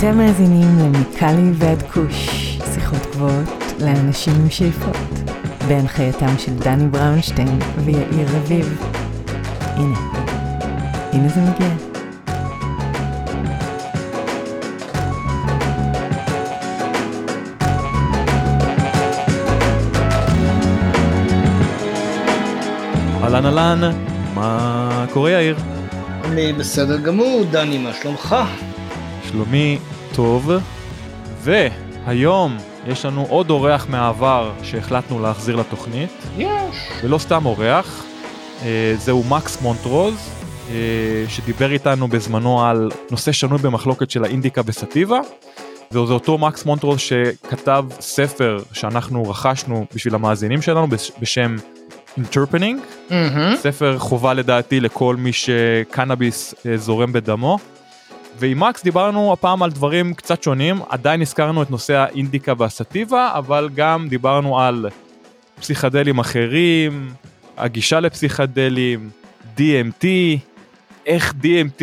אתם מאזינים למיקלי ועד כוש, שיחות גבוהות לאנשים עם שאיפות, בהנחייתם של דני בראונשטיין ויאיר רביב. הנה, הנה זה מגיע. אהלן אהלן, מה קורה יאיר? אני בסדר גמור, דני, מה שלומך? שלומי טוב, והיום יש לנו עוד אורח מהעבר שהחלטנו להחזיר לתוכנית, יש. ולא סתם אורח, אה, זהו מקס מונטרוז, אה, שדיבר איתנו בזמנו על נושא שנוי במחלוקת של האינדיקה בסטיבה, וזה אותו מקס מונטרוז שכתב ספר שאנחנו רכשנו בשביל המאזינים שלנו בש- בשם אינטרפנינג, מהמם. ספר חובה לדעתי לכל מי שקנאביס אה, זורם בדמו. ועם מקס דיברנו הפעם על דברים קצת שונים, עדיין הזכרנו את נושא האינדיקה והסטיבה, אבל גם דיברנו על פסיכדלים אחרים, הגישה לפסיכדלים, DMT, איך DMT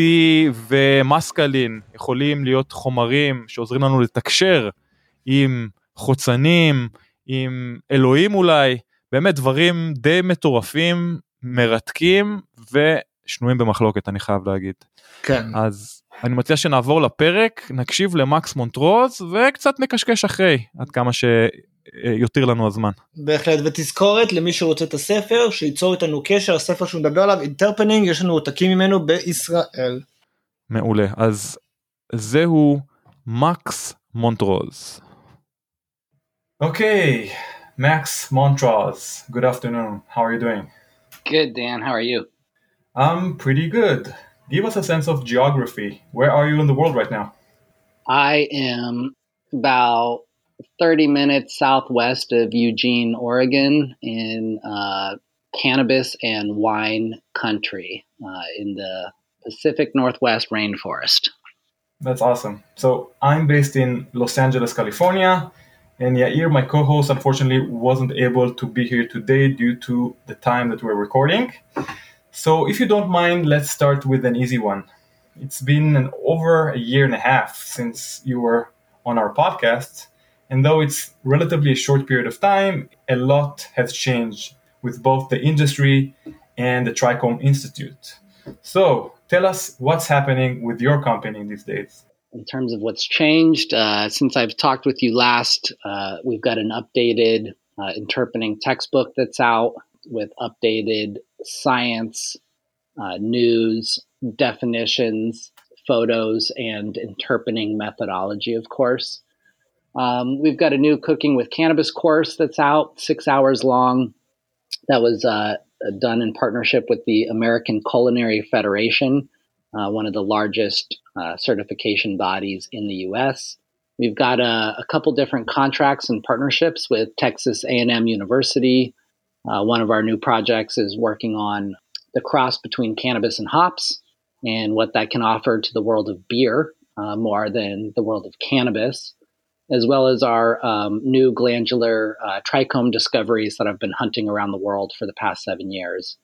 ומסקלין יכולים להיות חומרים שעוזרים לנו לתקשר עם חוצנים, עם אלוהים אולי, באמת דברים די מטורפים, מרתקים ושנויים במחלוקת אני חייב להגיד. כן. אז אני מציע שנעבור לפרק, נקשיב למקס מונטרוז וקצת נקשקש אחרי, עד כמה שיותיר לנו הזמן. בהחלט, ותזכורת למי שרוצה את הספר, שייצור איתנו קשר, הספר שהוא מדבר עליו, אינטרפנינג, יש לנו עותקים ממנו בישראל. מעולה. אז זהו מקס מונטרוז. Okay, Max Montrose. Good afternoon. How are you doing? Good, Dan. How are you? I'm pretty good. Give us a sense of geography. Where are you in the world right now? I am about 30 minutes southwest of Eugene, Oregon, in uh, cannabis and wine country uh, in the Pacific Northwest rainforest. That's awesome. So I'm based in Los Angeles, California, and Yair, my co-host, unfortunately wasn't able to be here today due to the time that we're recording. So if you don't mind, let's start with an easy one. It's been over a year and a half since you were on our podcast, and though it's relatively a short period of time, a lot has changed with both the industry and the Trichome Institute. So tell us what's happening with your company these days. In terms of what's changed, uh, since I've talked with you last, uh, we've got an updated uh, interpening textbook that's out with updated science, uh, news, definitions, photos, and interpening methodology, of course. Um, we've got a new cooking with cannabis course that's out, six hours long. That was uh, done in partnership with the American Culinary Federation, uh, one of the largest uh, certification bodies in the U.S. We've got a, a couple different contracts and partnerships with Texas A&M University. Uh, one of our new projects is working on the cross between cannabis and hops and what that can offer to the world of beer uh, more than the world of cannabis, as well as our um, new glandular uh, trichome discoveries that I've been hunting around the world for the past seven years.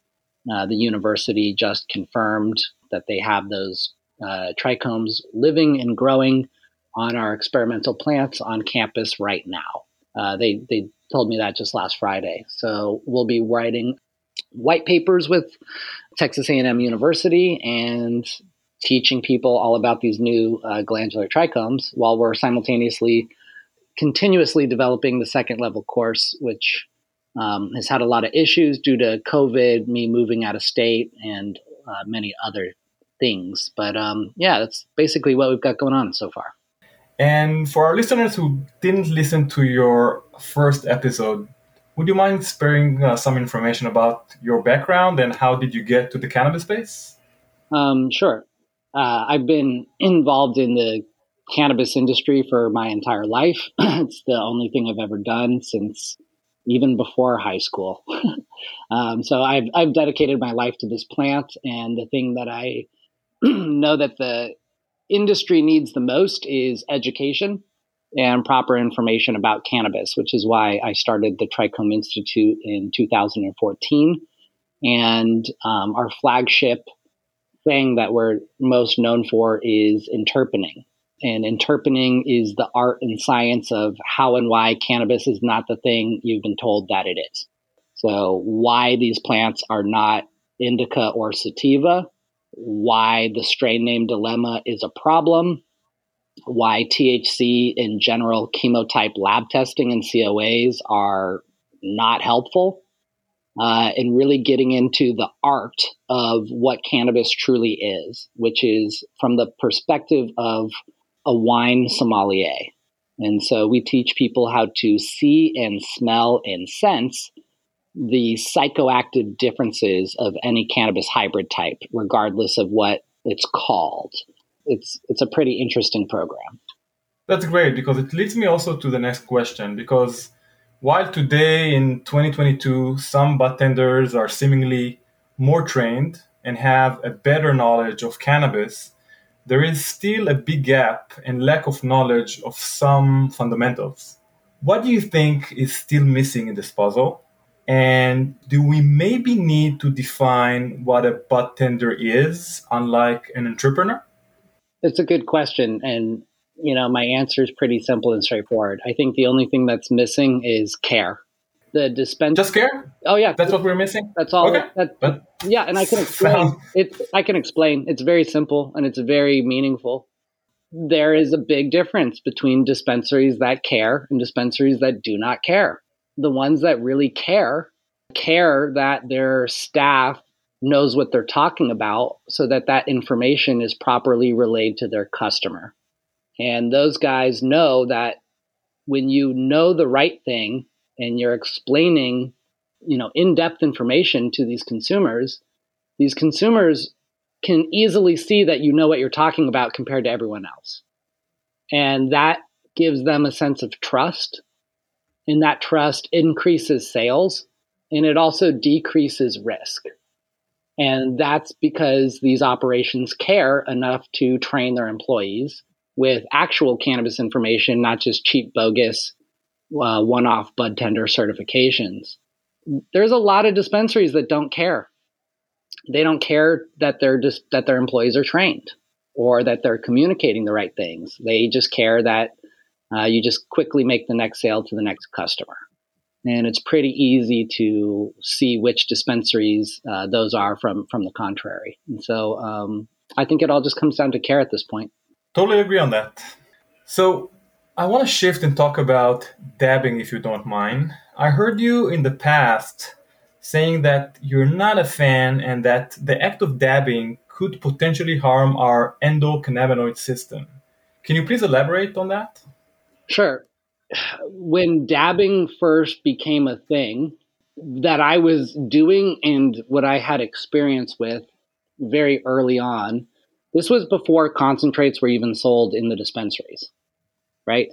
Uh, the university just confirmed that they have those uh, trichomes living and growing on our experimental plants on campus right now. Uh, they they told me that just last Friday. So we'll be writing white papers with Texas A&M University and teaching people all about these new uh, glandular trichomes while we're simultaneously continuously developing the second level course, which um, has had a lot of issues due to COVID, me moving out of state, and uh, many other things. But um, yeah, that's basically what we've got going on so far. And for our listeners who didn't listen to your first episode, would you mind sparing uh, some information about your background and how did you get to the cannabis space? Um, sure. Uh, I've been involved in the cannabis industry for my entire life. it's the only thing I've ever done since even before high school. um, so I've, I've dedicated my life to this plant, and the thing that I know that the industry needs the most is education and proper information about cannabis, which is why I started the Trichome Institute in 2014. And um, our flagship thing that we're most known for is interpening. And interpening is the art and science of how and why cannabis is not the thing you've been told that it is. So, why these plants are not indica or sativa, why the strain name dilemma is a problem, why THC in general chemotype lab testing and COAs are not helpful, uh, and really getting into the art of what cannabis truly is, which is from the perspective of a wine sommelier. And so we teach people how to see and smell and sense the psychoactive differences of any cannabis hybrid type, regardless of what it's called. It's it's a pretty interesting program. That's great because it leads me also to the next question because while today in 2022 some bartenders are seemingly more trained and have a better knowledge of cannabis, there is still a big gap and lack of knowledge of some fundamentals. What do you think is still missing in this puzzle? And do we maybe need to define what a bartender is, unlike an entrepreneur? It's a good question. And, you know, my answer is pretty simple and straightforward. I think the only thing that's missing is care. The dispenser. Just care? Oh, yeah. That's what we're missing? That's all. Okay. That, but yeah. And I can explain. I can explain. It's very simple and it's very meaningful. There is a big difference between dispensaries that care and dispensaries that do not care the ones that really care care that their staff knows what they're talking about so that that information is properly relayed to their customer. And those guys know that when you know the right thing and you're explaining, you know, in-depth information to these consumers, these consumers can easily see that you know what you're talking about compared to everyone else. And that gives them a sense of trust and that trust increases sales and it also decreases risk. And that's because these operations care enough to train their employees with actual cannabis information, not just cheap, bogus, uh, one off bud tender certifications. There's a lot of dispensaries that don't care. They don't care that, they just, that their employees are trained or that they're communicating the right things. They just care that uh, you just quickly make the next sale to the next customer. And it's pretty easy to see which dispensaries uh, those are from from the contrary. And so um, I think it all just comes down to care at this point. Totally agree on that. So I want to shift and talk about dabbing, if you don't mind. I heard you in the past saying that you're not a fan and that the act of dabbing could potentially harm our endocannabinoid system. Can you please elaborate on that? Sure. When dabbing first became a thing that I was doing and what I had experience with very early on, this was before concentrates were even sold in the dispensaries, right?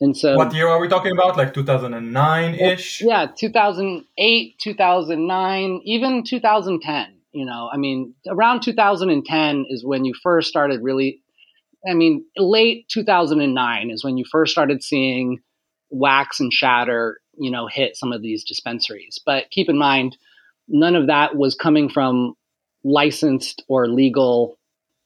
And so, what year are we talking about? Like 2009 ish? Yeah, 2008, 2009, even 2010. You know, I mean, around 2010 is when you first started really I mean, late 2009 is when you first started seeing wax and shatter, you know, hit some of these dispensaries. But keep in mind, none of that was coming from licensed or legal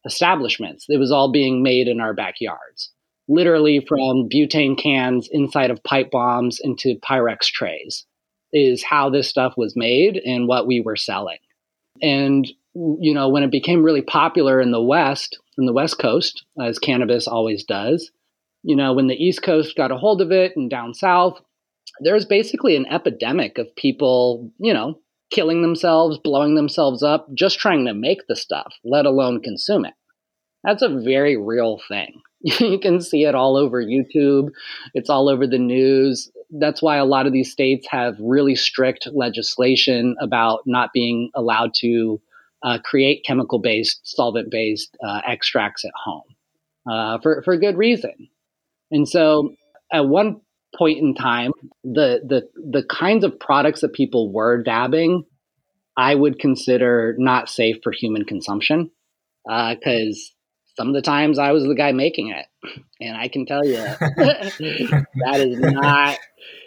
establishments. It was all being made in our backyards, literally from butane cans inside of pipe bombs into Pyrex trays, is how this stuff was made and what we were selling. And, you know, when it became really popular in the West, in the West Coast, as cannabis always does. You know, when the East Coast got a hold of it and down south, there was basically an epidemic of people, you know, killing themselves, blowing themselves up, just trying to make the stuff, let alone consume it. That's a very real thing. you can see it all over YouTube, it's all over the news. That's why a lot of these states have really strict legislation about not being allowed to uh, create chemical based, solvent based uh, extracts at home uh, for, for good reason. And so at one point in time, the, the, the kinds of products that people were dabbing, I would consider not safe for human consumption because uh, some of the times I was the guy making it. And I can tell you that is not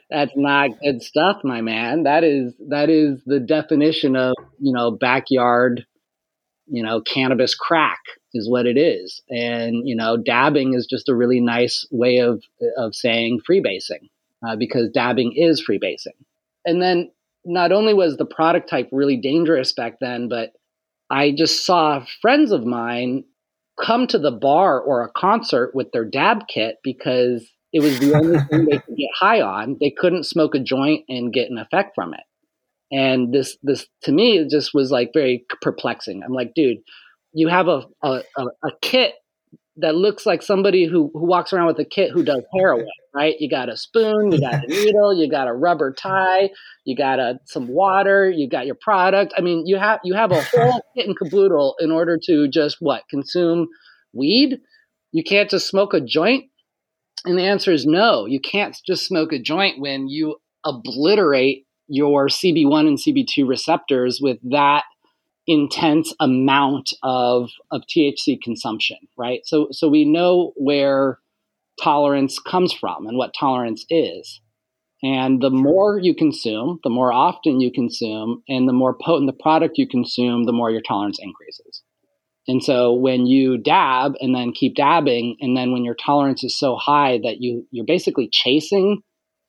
that's not good stuff, my man. That is that is the definition of you know backyard, you know cannabis crack. is what it is. And, you know, dabbing is just a really nice way of, of saying freebasing uh, because dabbing is freebasing. And then not only was the product type really dangerous back then, but I just saw friends of mine come to the bar or a concert with their dab kit because it was the only thing they could get high on. They couldn't smoke a joint and get an effect from it. And this, this to me, it just was like very perplexing. I'm like, dude, you have a, a, a kit that looks like somebody who, who walks around with a kit who does heroin, right? You got a spoon, you got a needle, you got a rubber tie, you got a, some water, you got your product. I mean, you have you have a whole kit and caboodle in order to just what consume weed. You can't just smoke a joint. And the answer is no. You can't just smoke a joint when you obliterate your CB1 and CB2 receptors with that intense amount of of THC consumption, right? So so we know where tolerance comes from and what tolerance is. And the more you consume, the more often you consume, and the more potent the product you consume, the more your tolerance increases. And so when you dab and then keep dabbing, and then when your tolerance is so high that you you're basically chasing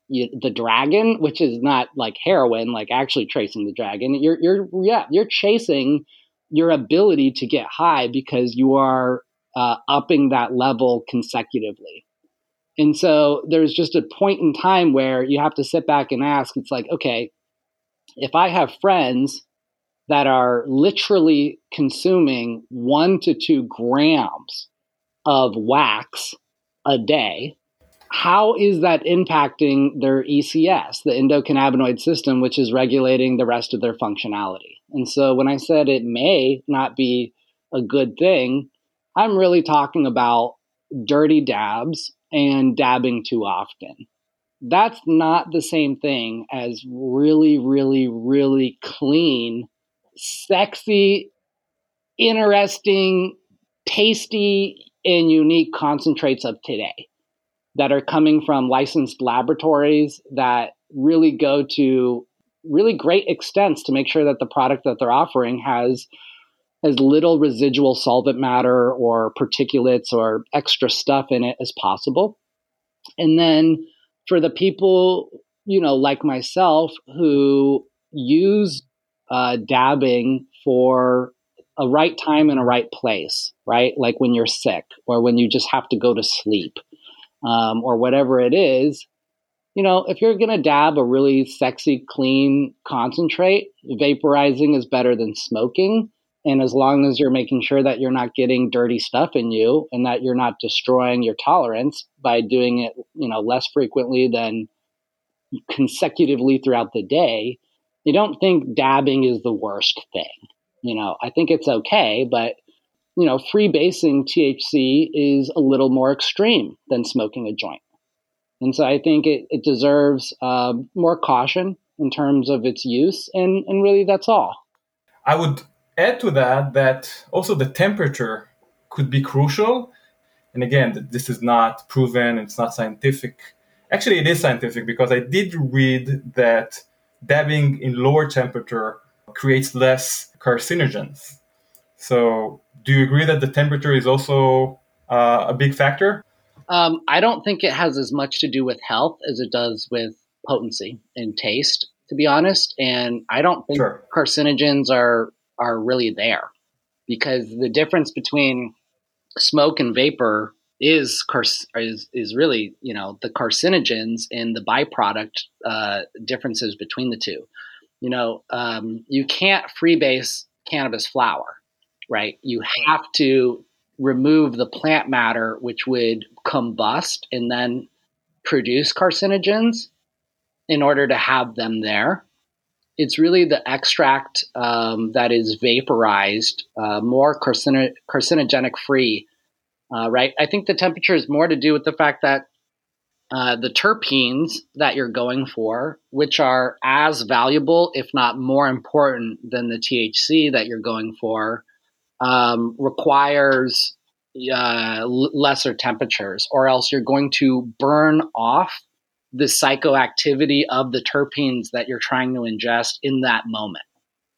you, the dragon, which is not like heroin, like actually tracing the dragon. You're you're yeah, you're chasing your ability to get high because you are uh, upping that level consecutively. And so there's just a point in time where you have to sit back and ask. It's like, okay, if I have friends that are literally consuming one to two grams of wax a day how is that impacting their ECS, the endocannabinoid system, which is regulating the rest of their functionality? And so when I said it may not be a good thing, I'm really talking about dirty dabs and dabbing too often. That's not the same thing as really, really, really clean, sexy, interesting, tasty, and unique concentrates of today that are coming from licensed laboratories that really go to really great extents to make sure that the product that they're offering has as little residual solvent matter or particulates or extra stuff in it as possible. And then for the people, you know, like myself who use uh, dabbing for a right time and a right place, right? Like when you're sick or when you just have to go to sleep um, or whatever it is, you know, if you're going to dab a really sexy, clean concentrate, vaporizing is better than smoking. And as long as you're making sure that you're not getting dirty stuff in you and that you're not destroying your tolerance by doing it, you know, less frequently than consecutively throughout the day, you don't think dabbing is the worst thing. You know, I think it's okay, but you know, freebasing THC is a little more extreme than smoking a joint. And so I think it, it deserves uh, more caution in terms of its use. And, and really, that's all. I would add to that that also the temperature could be crucial. And again, this is not proven, it's not scientific. Actually, it is scientific because I did read that dabbing in lower temperature creates less carcinogens. So do you agree that the temperature is also uh, a big factor? Um, I don't think it has as much to do with health as it does with potency and taste, to be honest. And I don't think sure. carcinogens are are really there because the difference between smoke and vapor is is is really you know the carcinogens and the byproduct uh, differences between the two. You know, um, you can't freebase cannabis flower right? You have to remove the plant matter, which would combust and then produce carcinogens in order to have them there. It's really the extract um, that is vaporized, uh, more carcino- carcinogenic free, uh, right? I think the temperature is more to do with the fact that uh, the terpenes that you're going for, which are as valuable, if not more important, than the THC that you're going for, um, requires uh, lesser temperatures, or else you're going to burn off the psychoactivity of the terpenes that you're trying to ingest in that moment,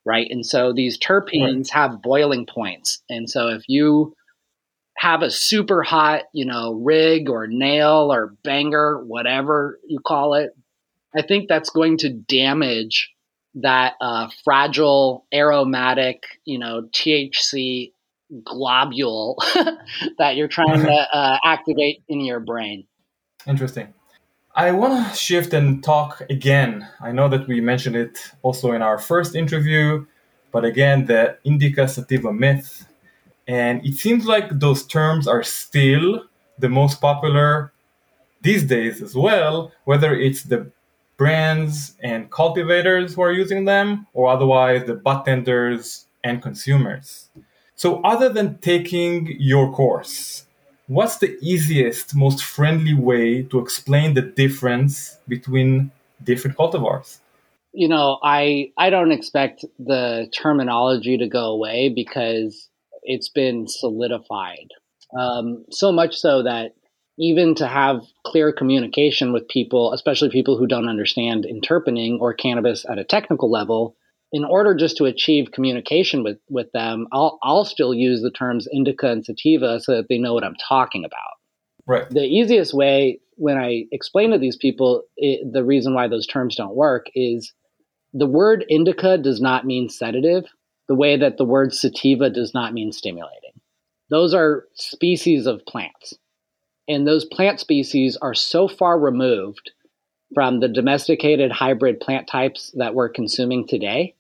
right? And so these terpenes right. have boiling points, and so if you have a super hot, you know, rig or nail or banger, whatever you call it, I think that's going to damage that uh, fragile aromatic, you know, THC globule that you're trying to uh, activate in your brain. Interesting. I want to shift and talk again. I know that we mentioned it also in our first interview, but again, the indica sativa myth. And it seems like those terms are still the most popular these days as well, whether it's the brands and cultivators who are using them, or otherwise the tenders and consumers. So, other than taking your course, what's the easiest, most friendly way to explain the difference between different cultivars? You know, I I don't expect the terminology to go away because it's been solidified. Um, so much so that even to have clear communication with people, especially people who don't understand interpening or cannabis at a technical level, in order just to achieve communication with, with them, I'll, I'll still use the terms indica and sativa so that they know what I'm talking about. Right. The easiest way when I explain to these people it, the reason why those terms don't work is the word indica does not mean sedative, the way that the word sativa does not mean stimulating. Those are species of plants. And those plant species are so far removed from the domesticated hybrid plant types that we're consuming today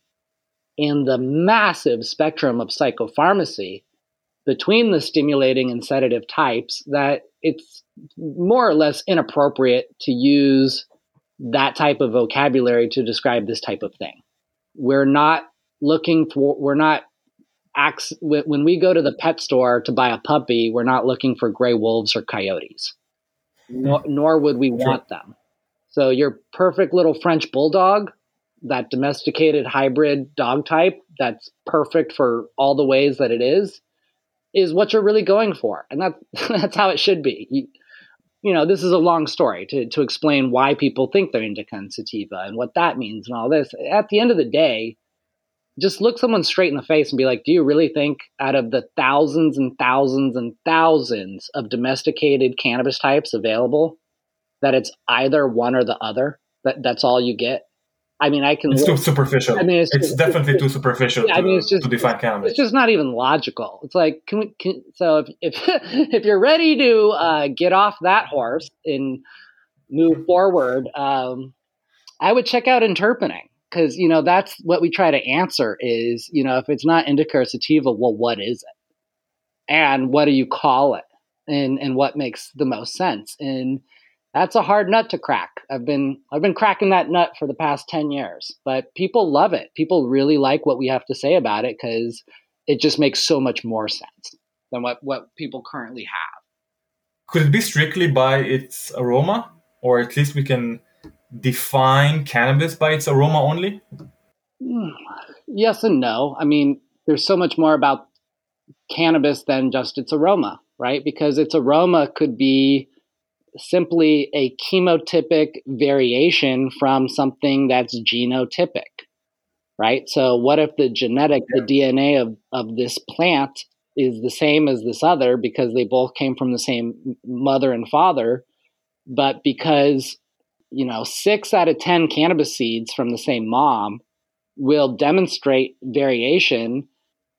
and the massive spectrum of psychopharmacy between the stimulating and sedative types that it's more or less inappropriate to use that type of vocabulary to describe this type of thing. We're not looking for, we're not when we go to the pet store to buy a puppy, we're not looking for gray wolves or coyotes, nor, nor would we want them. So your perfect little French bulldog, that domesticated hybrid dog type, that's perfect for all the ways that it is, is what you're really going for, and that that's how it should be. You, you know, this is a long story to, to explain why people think they're indica and sativa and what that means and all this. At the end of the day, just look someone straight in the face and be like, do you really think out of the thousands and thousands and thousands of domesticated cannabis types available that it's either one or the other? That that's all you get? I mean, I can. It's too superficial. I mean, it's, it's definitely it's, too superficial. Yeah, to, I mean, it's just to define cannabis. It's just not even logical. It's like, can we? Can, so if if if you're ready to uh, get off that horse and move forward, um, I would check out interpening because you know that's what we try to answer is you know if it's not indica or sativa well what is it? And what do you call it? And and what makes the most sense? And that's a hard nut to crack. I've been i've been cracking that nut for the past 10 years but people love it. People really like what we have to say about it because it just makes so much more sense than what what people currently have. Could it be strictly by its aroma? Or at least we can define cannabis by its aroma only? Hmm. Yes and no. I mean, there's so much more about cannabis than just its aroma, right? Because its aroma could be simply a chemotypic variation from something that's genotypic, right? So, what if the genetic, the DNA of, of this plant is the same as this other because they both came from the same mother and father, but because you know, six out of 10 cannabis seeds from the same mom will demonstrate variation.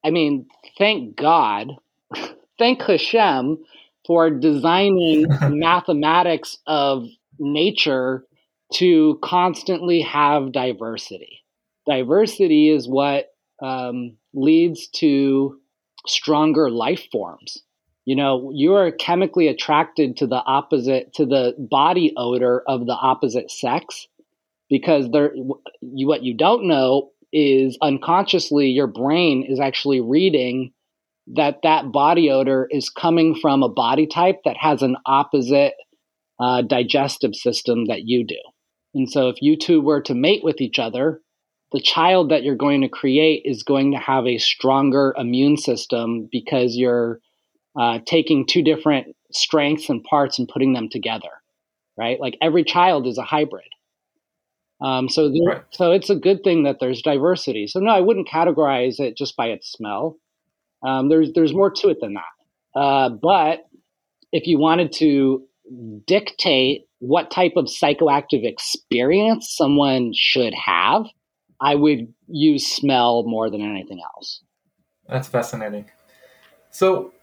I mean, thank God, thank Hashem for designing mathematics of nature to constantly have diversity. Diversity is what um, leads to stronger life forms you know you are chemically attracted to the opposite to the body odor of the opposite sex because there you what you don't know is unconsciously your brain is actually reading that that body odor is coming from a body type that has an opposite uh, digestive system that you do. And so if you two were to mate with each other the child that you're going to create is going to have a stronger immune system because you're uh, taking two different strengths and parts and putting them together, right? Like every child is a hybrid. Um, so, there, right. so it's a good thing that there's diversity. So no, I wouldn't categorize it just by its smell. Um, there's there's more to it than that. Uh, but if you wanted to dictate what type of psychoactive experience someone should have, I would use smell more than anything else. That's fascinating. So,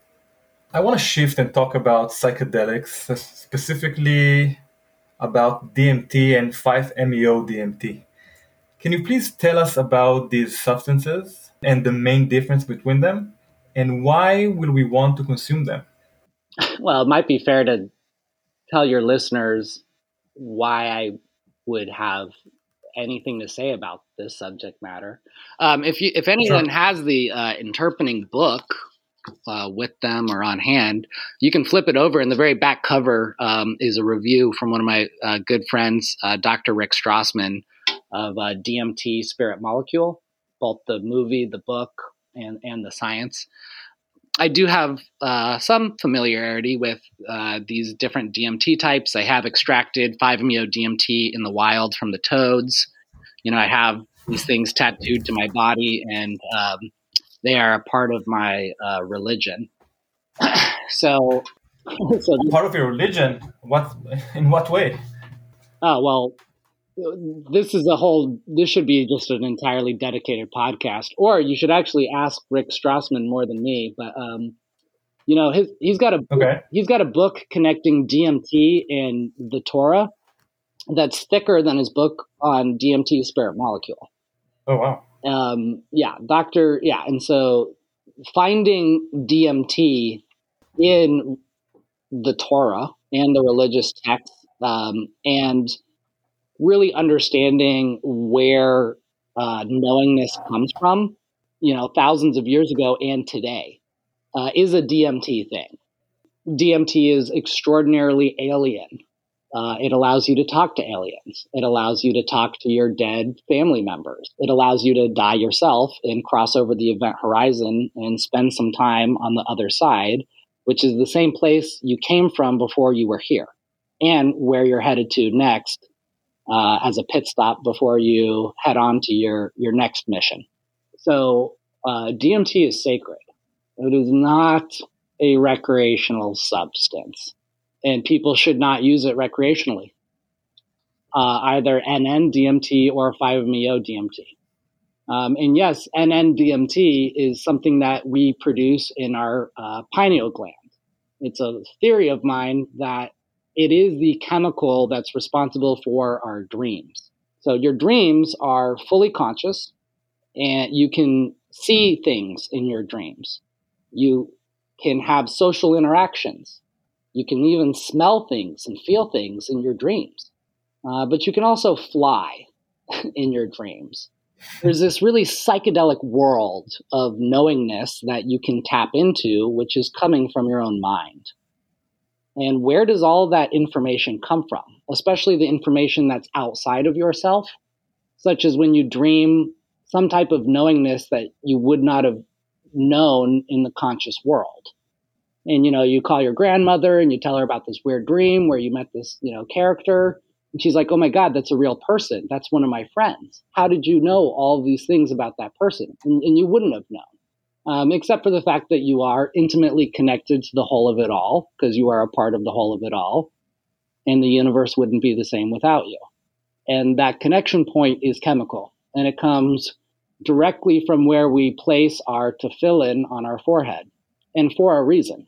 I want to shift and talk about psychedelics, specifically about DMT and 5-MeO DMT. Can you please tell us about these substances and the main difference between them, and why will we want to consume them? Well, it might be fair to tell your listeners why I would have anything to say about this subject matter. Um, if you, if anyone sure. has the uh, interpening book uh, with them or on hand, you can flip it over. And the very back cover um, is a review from one of my uh, good friends, uh, Dr. Rick Strassman of uh, DMT Spirit Molecule, both the movie, the book, and and the science. I do have uh, some familiarity with uh, these different DMT types. I have extracted 5-MeO DMT in the wild from the toads. You know, I have these things tattooed to my body, and um, they are a part of my uh, religion. so, so part of your religion? What in what way? Oh well, this is a whole this should be just an entirely dedicated podcast or you should actually ask rick strassman more than me but um you know his he's got a okay. he's got a book connecting dmt and the torah that's thicker than his book on dmt spirit molecule oh wow um yeah doctor yeah and so finding dmt in the torah and the religious texts um, and really understanding where uh, knowingness comes from, you know, thousands of years ago and today, uh, is a DMT thing. DMT is extraordinarily alien. Uh, it allows you to talk to aliens. It allows you to talk to your dead family members. It allows you to die yourself and cross over the event horizon and spend some time on the other side, which is the same place you came from before you were here and where you're headed to next uh, as a pit stop before you head on to your, your next mission. So uh, DMT is sacred. It is not a recreational substance, and people should not use it recreationally. Uh, either NN DMT or 5-MeO DMT. Um, and yes, NN DMT is something that we produce in our uh, pineal gland. It's a theory of mine that it is the chemical that's responsible for our dreams. So your dreams are fully conscious and you can see things in your dreams. You can have social interactions. You can even smell things and feel things in your dreams. Uh, but you can also fly in your dreams. There's this really psychedelic world of knowingness that you can tap into, which is coming from your own mind. And where does all that information come from? Especially the information that's outside of yourself, such as when you dream some type of knowingness that you would not have known in the conscious world. And you know, you call your grandmother and you tell her about this weird dream where you met this, you know, character. And she's like, oh my God, that's a real person. That's one of my friends. How did you know all these things about that person? And, and you wouldn't have known um, except for the fact that you are intimately connected to the whole of it all, because you are a part of the whole of it all, and the universe wouldn't be the same without you. And that connection point is chemical, and it comes directly from where we place our tefillin on our forehead, and for a reason.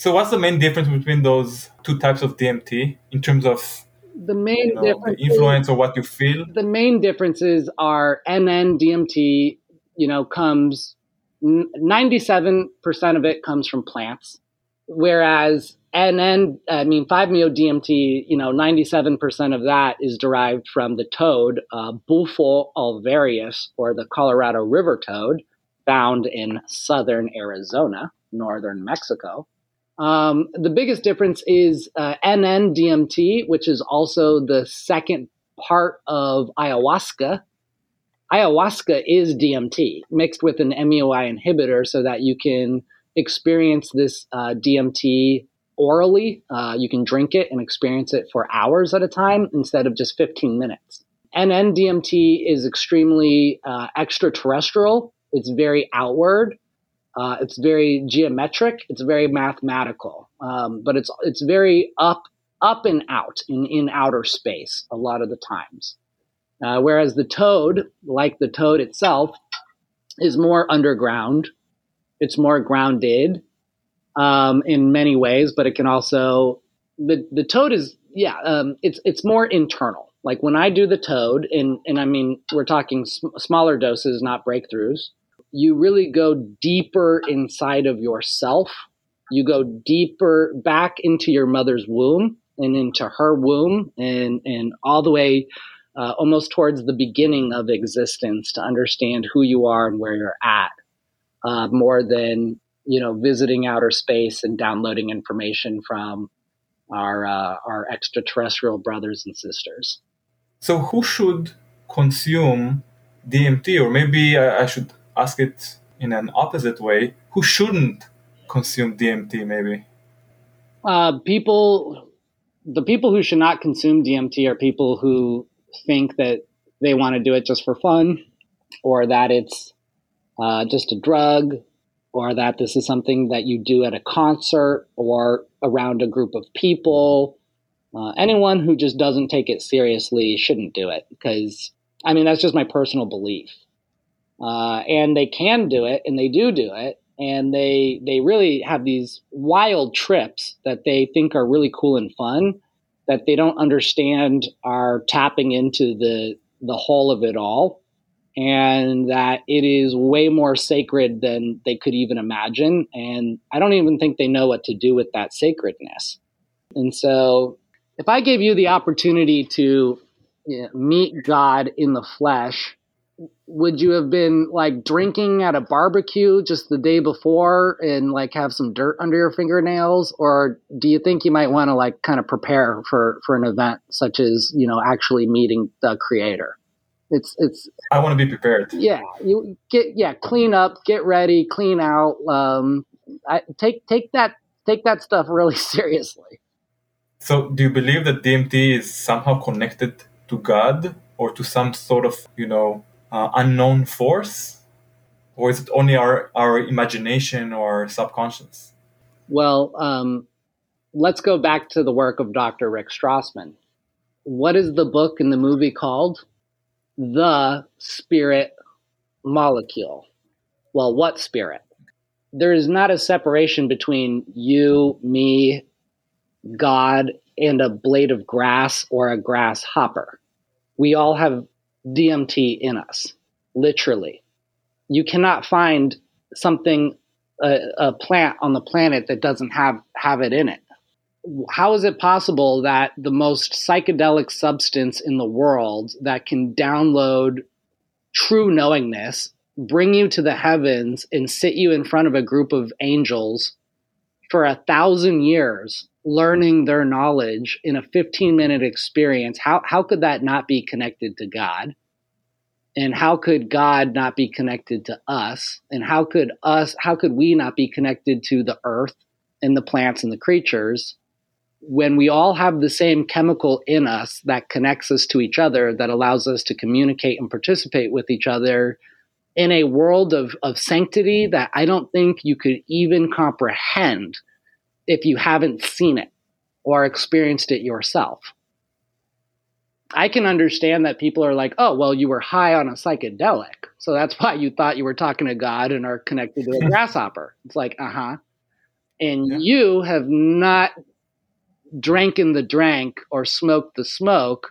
So, what's the main difference between those two types of DMT in terms of the main you know, difference the influence or what you feel? The main differences are NN DMT, you know, comes 97% of it comes from plants, whereas NN, I mean, 5-MeO DMT, you know, 97% of that is derived from the toad, uh, Bufo alvarius, or the Colorado River toad, found in southern Arizona, northern Mexico. Um, the biggest difference is uh, NN DMT, which is also the second part of ayahuasca, ayahuasca is DMT mixed with an MAOI inhibitor so that you can experience this uh, DMT orally. Uh, you can drink it and experience it for hours at a time instead of just 15 minutes. NN DMT is extremely uh, extraterrestrial, it's very outward. Uh, it's very geometric. It's very mathematical, um, but it's it's very up up and out in, in outer space a lot of the times. Uh, whereas the toad, like the toad itself, is more underground. It's more grounded um, in many ways, but it can also the the toad is yeah um, it's it's more internal. Like when I do the toad, and and I mean we're talking sm- smaller doses, not breakthroughs. You really go deeper inside of yourself. You go deeper back into your mother's womb and into her womb, and and all the way uh, almost towards the beginning of existence to understand who you are and where you're at, uh, more than you know visiting outer space and downloading information from our uh, our extraterrestrial brothers and sisters. So, who should consume DMT, or maybe I, I should ask it in an opposite way: Who shouldn't consume DMT? Maybe uh, people. The people who should not consume DMT are people who think that they want to do it just for fun, or that it's uh, just a drug, or that this is something that you do at a concert or around a group of people. Uh, anyone who just doesn't take it seriously shouldn't do it because, I mean, that's just my personal belief. Uh, and they can do it, and they do do it, and they they really have these wild trips that they think are really cool and fun that they don't understand are tapping into the the whole of it all and that it is way more sacred than they could even imagine and i don't even think they know what to do with that sacredness. And so if i gave you the opportunity to you know, meet god in the flesh would you have been like drinking at a barbecue just the day before and like have some dirt under your fingernails? Or do you think you might want to like kind of prepare for for an event such as you know actually meeting the creator? It's it's i want to be prepared. Yeah you get yeah clean up get ready clean out um I, take take that take that stuff really seriously. So do you believe that dmt is somehow connected to god or to some sort of you know uh, unknown force? Or is it only our, our imagination or subconscious? Well um, let's go back to the work of dr rick strassman. What is the book and the movie called? The spirit molecule. Well what spirit? There is not a separation between you me god and a blade of grass or a grasshopper. We all have DMT in us, literally. You cannot find something, a, a plant on the planet that doesn't have, have it in it. How is it possible that the most psychedelic substance in the world that can download true knowingness, bring you to the heavens, and sit you in front of a group of angels for a thousand years learning their knowledge in a 15 minute experience how how could that not be connected to god? And how could god not be connected to us? And how could us how could we not be connected to the earth and the plants and the creatures when we all have the same chemical in us that connects us to each other that allows us to communicate and participate with each other in a world of, of sanctity that I don't think you could even comprehend if you haven't seen it or experienced it yourself. I can understand that people are like, oh, well, you were high on a psychedelic. So that's why you thought you were talking to God and are connected to a grasshopper. It's like, uh huh. And yeah. you have not drank in the drank or smoked the smoke.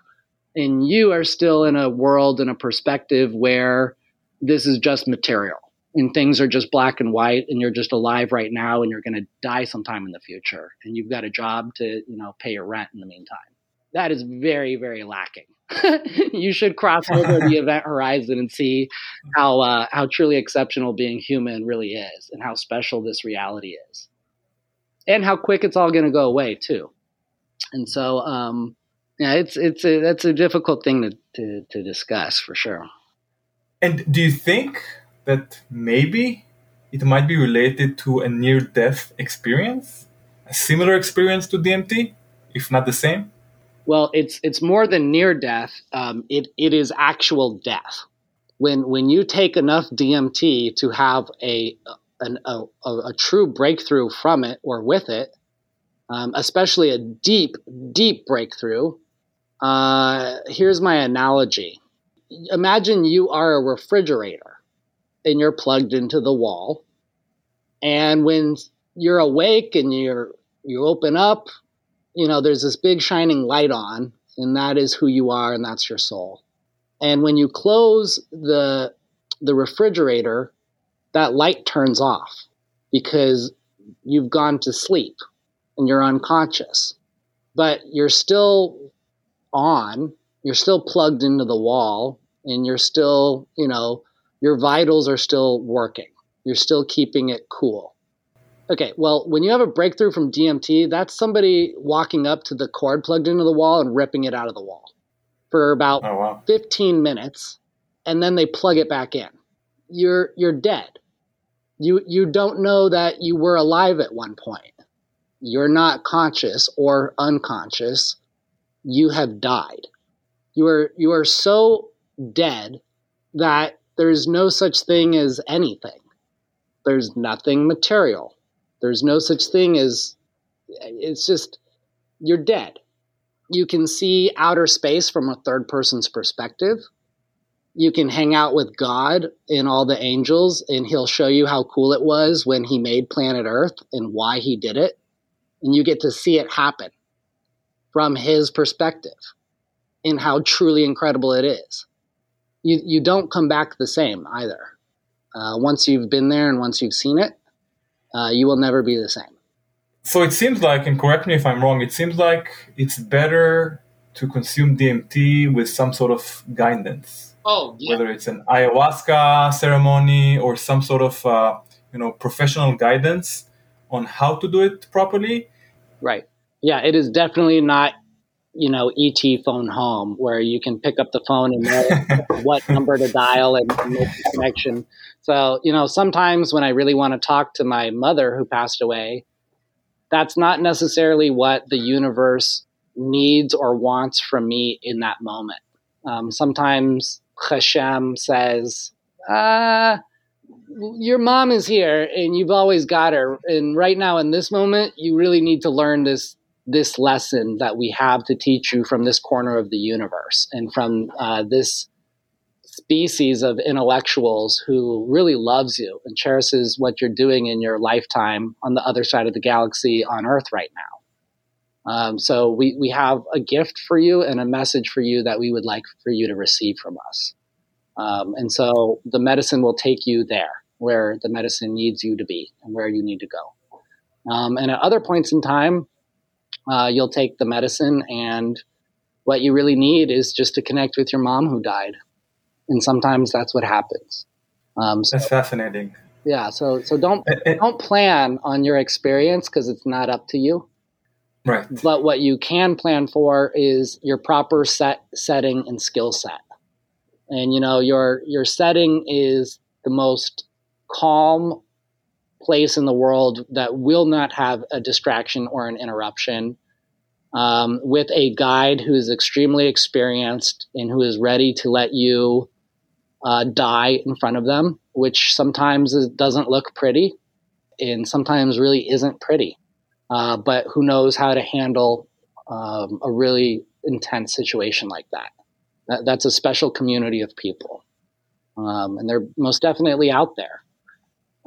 And you are still in a world and a perspective where this is just material. And things are just black and white and you're just alive right now and you're going to die sometime in the future. And you've got a job to you know pay your rent in the meantime. That is very very lacking. You should cross over the event horizon and see how uh, how truly exceptional being human really is and how special this reality is. And how quick it's all going to go away too. And so um yeah it's it's a that's a difficult thing to, to to discuss for sure and do you think that maybe it might be related to a near death experience, a similar experience to DMT, if not the same? Well, it's it's more than near death. Um, it it is actual death. When when you take enough DMT to have a an, a, a, true breakthrough from it or with it, um, especially a deep, deep breakthrough, uh, here's my analogy. Imagine you are a refrigerator and you're plugged into the wall. And when you're awake and you're you open up, you know, there's this big shining light on, and that is who you are and that's your soul. And when you close the the refrigerator, that light turns off because you've gone to sleep and you're unconscious. But you're still on, you're still plugged into the wall, and you're still, you know, your vitals are still working. You're still keeping it cool. Okay, well, when you have a breakthrough from DMT, that's somebody walking up to the cord plugged into the wall and ripping it out of the wall for about oh, wow. 15 minutes, and then they plug it back in. You're you're dead. You you don't know that you were alive at one point. You're not conscious or unconscious. You have died. You are you are so dead that there's no such thing as anything. There's nothing material there's no such thing as, it's just, you're dead. You can see outer space from a third person's perspective. You can hang out with God and all the angels, and He'll show you how cool it was when He made planet Earth and why He did it. And you get to see it happen from His perspective and how truly incredible it is. You, you don't come back the same either. Uh, once you've been there and once you've seen it, uh, you will never be the same. So it seems like, and correct me if I'm wrong, it seems like it's better to consume DMT with some sort of guidance. Oh, yeah. Whether it's an ayahuasca ceremony or some sort of, uh, you know, professional guidance on how to do it properly. Right. Yeah, it is definitely not, you know, ET phone home where you can pick up the phone and know what number to dial and, and make the connection. So, you know, sometimes when I really want to talk to my mother who passed away, that's not necessarily what the universe needs or wants from me in that moment. Um, sometimes Hashem says, uh, your mom is here and you've always got her. And right now in this moment, you really need to learn this this lesson that we have to teach you from this corner of the universe and from uh, this species of intellectuals who really loves you and cherishes what you're doing in your lifetime on the other side of the galaxy on Earth right now. Um, so we, we have a gift for you and a message for you that we would like for you to receive from us. Um, and so the medicine will take you there where the medicine needs you to be and where you need to go. Um, and at other points in time, uh, you'll take the medicine and what you really need is just to connect with your mom who died and sometimes that's what happens. Um, so, that's fascinating. Yeah, so so don't it, it, don't plan on your experience because it's not up to you. Right. But what you can plan for is your proper set setting and skill set. And you know your your setting is the most calm place in the world that will not have a distraction or an interruption um, with a guide who is extremely experienced and who is ready to let you uh, die in front of them, which sometimes is, doesn't look pretty and sometimes really isn't pretty. Uh, but who knows how to handle um, a really intense situation like that. that. That's a special community of people. Um, and they're most definitely out there.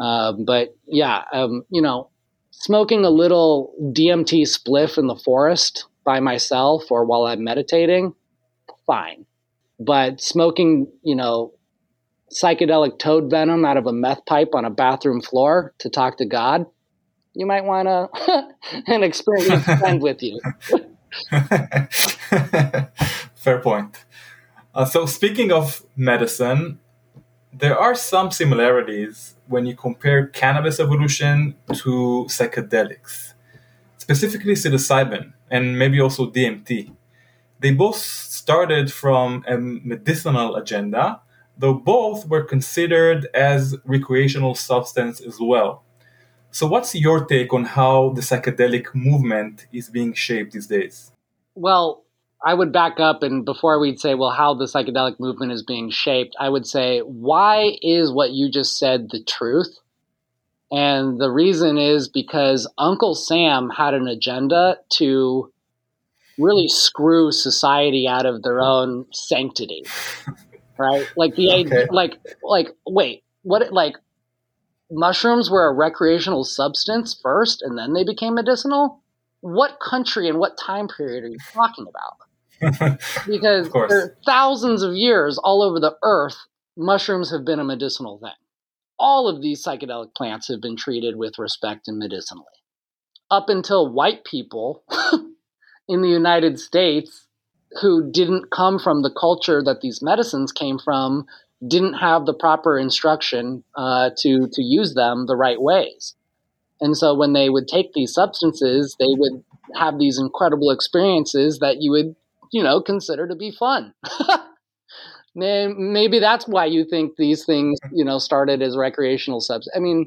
Uh, but yeah, um, you know, smoking a little DMT spliff in the forest by myself or while I'm meditating, fine. But smoking, you know, psychedelic toad venom out of a meth pipe on a bathroom floor to talk to God, you might want to an experienced friend with you. Fair point. Uh, so, speaking of medicine, there are some similarities when you compare cannabis evolution to psychedelics, specifically psilocybin and maybe also DMT. They both started from a medicinal agenda though both were considered as recreational substance as well. So what's your take on how the psychedelic movement is being shaped these days? Well, I would back up and before we'd say, well, how the psychedelic movement is being shaped, I would say, why is what you just said the truth? And the reason is because Uncle Sam had an agenda to really screw society out of their own sanctity. Right? Like the okay. like like wait, what like mushrooms were a recreational substance first and then they became medicinal? What country and what time period are you talking about? Because for thousands of years all over the earth, mushrooms have been a medicinal thing. All of these psychedelic plants have been treated with respect and medicinally. Up until white people in the United States who didn't come from the culture that these medicines came from didn't have the proper instruction uh, to to use them the right ways. And so when they would take these substances, they would have these incredible experiences that you would, you know, consider to be fun. Maybe that's why you think these things, mm-hmm. you know, started as recreational subs. I mean,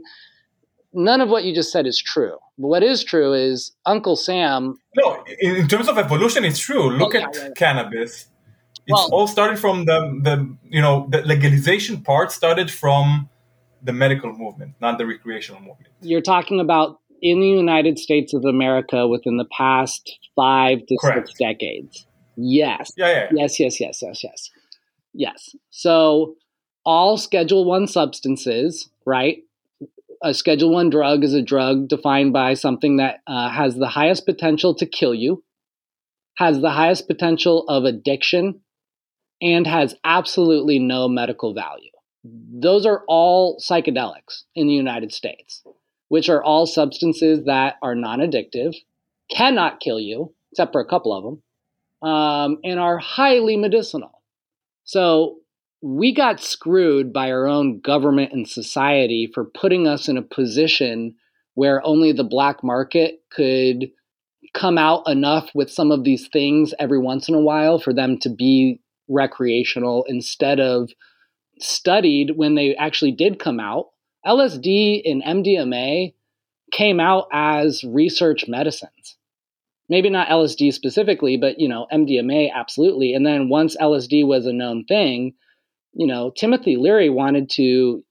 none of what you just said is true. But what is true is Uncle Sam. No, in terms of evolution, it's true. Look oh, yeah, at yeah, yeah. cannabis. It's well, all started from the the you know the legalization part started from the medical movement, not the recreational movement. You're talking about in the United States of America within the past five to Correct. six decades. Yes. Yeah, yeah, yeah. Yes. Yes. Yes. Yes. Yes. Yes. So all Schedule One substances, right, a Schedule One drug is a drug defined by something that uh, has the highest potential to kill you, has the highest potential of addiction, and has absolutely no medical value. Those are all psychedelics in the United States, which are all substances that are non addictive, cannot kill you, except for a couple of them, um, and are highly medicinal. So we got screwed by our own government and society for putting us in a position where only the black market could come out enough with some of these things every once in a while for them to be recreational instead of studied when they actually did come out. LSD and MDMA came out as research medicines. Maybe not LSD specifically, but you know, MDMA absolutely. And then once LSD was a known thing, you know, Timothy Leary wanted to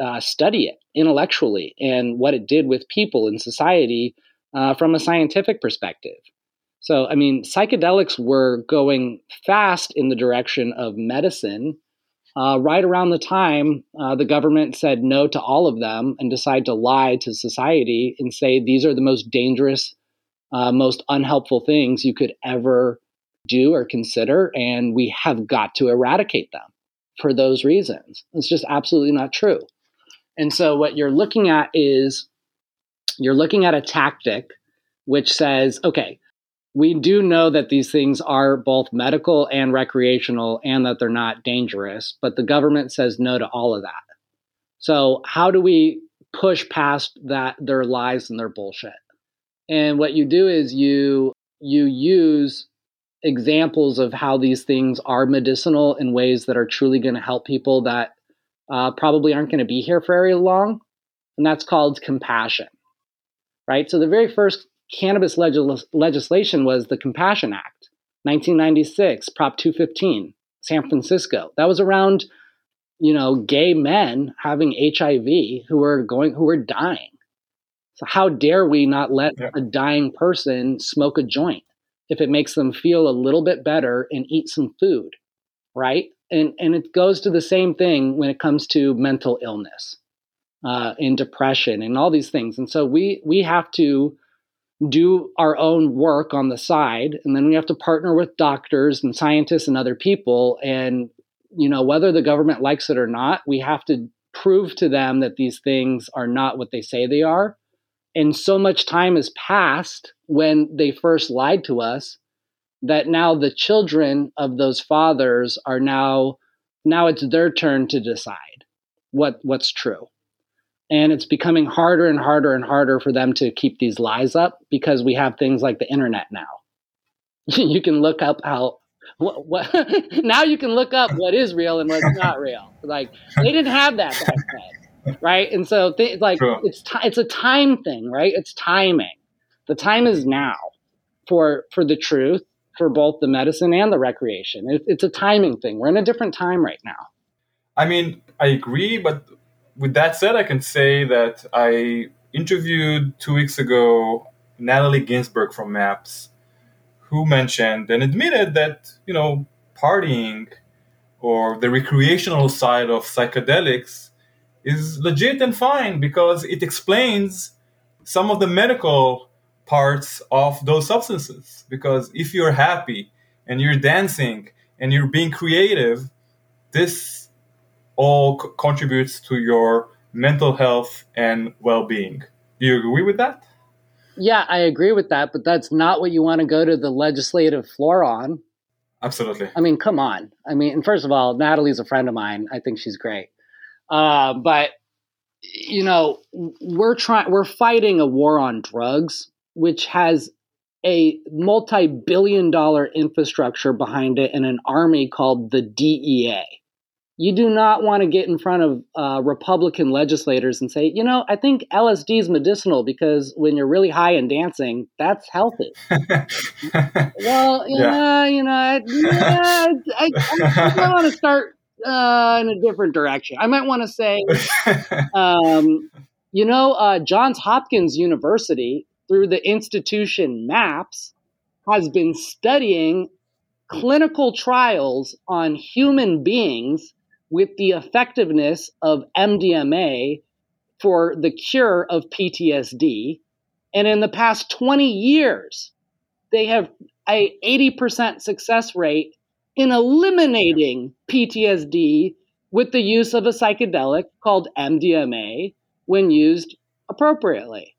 uh, study it intellectually and what it did with people in society uh, from a scientific perspective. So, I mean, psychedelics were going fast in the direction of medicine. Uh, right around the time uh, the government said no to all of them and decided to lie to society and say these are the most dangerous, uh, most unhelpful things you could ever do or consider, and we have got to eradicate them for those reasons. It's just absolutely not true. And so what you're looking at is you're looking at a tactic which says, okay, we do know that these things are both medical and recreational and that they're not dangerous, but the government says no to all of that. So how do we push past that their lies and their bullshit? And what you do is you you use examples of how these things are medicinal in ways that are truly going to help people that uh, probably aren't going to be here for very long. And that's called compassion, right? So the very first cannabis legislation was the Compassion Act, 1996, Prop 215, San Francisco. That was around, you know, gay men having HIV who were going, who were dying. So how dare we not let yeah. a dying person smoke a joint? if it makes them feel a little bit better and eat some food, right? And and it goes to the same thing when it comes to mental illness, uh, and depression and all these things. And so we we have to do our own work on the side, and then we have to partner with doctors and scientists and other people. And you know whether the government likes it or not, we have to prove to them that these things are not what they say they are and so much time has passed when they first lied to us that now the children of those fathers are now now it's their turn to decide what what's true. And it's becoming harder and harder and harder for them to keep these lies up because we have things like the internet now. You can look up how what, what now you can look up what is real and what's not real. Like they didn't have that back then right? And so th- like sure. it's t- it's a time thing, right? It's timing. The time is now for for the truth, for both the medicine and the recreation. It, it's a timing thing. We're in a different time right now. I mean, I agree, but with that said, I can say that I interviewed two weeks ago Natalie Ginsberg from MAPS, who mentioned and admitted that, you know, partying or the recreational side of psychedelics is legit and fine because it explains some of the medical parts of those substances. Because if you're happy and you're dancing and you're being creative, this all c- contributes to your mental health and well-being. Do you agree with that? Yeah, I agree with that, but that's not what you want to go to the legislative floor on. Absolutely. I mean, come on. I mean, and first of all, Natalie's a friend of mine. I think she's great. Uh, but you know, we're trying we're fighting a war on drugs, which has a multi-billion dollar infrastructure behind it and an army called the DEA. You do not want to get in front of uh, Republican legislators and say, you know, I think LSD is medicinal because when you're really high and dancing, that's healthy. well, you Yeah. know, you know, I, yeah, I, I, I want to start uh, in a different direction. I might want to say, um, you know, uh, Johns Hopkins University, through the institution MAPS, has been studying clinical trials on human beings with the effectiveness of MDMA for the cure of PTSD. And in the past 20 years, they have a 80% success rate in eliminating PTSD with the use of a psychedelic called MDMA when used appropriately.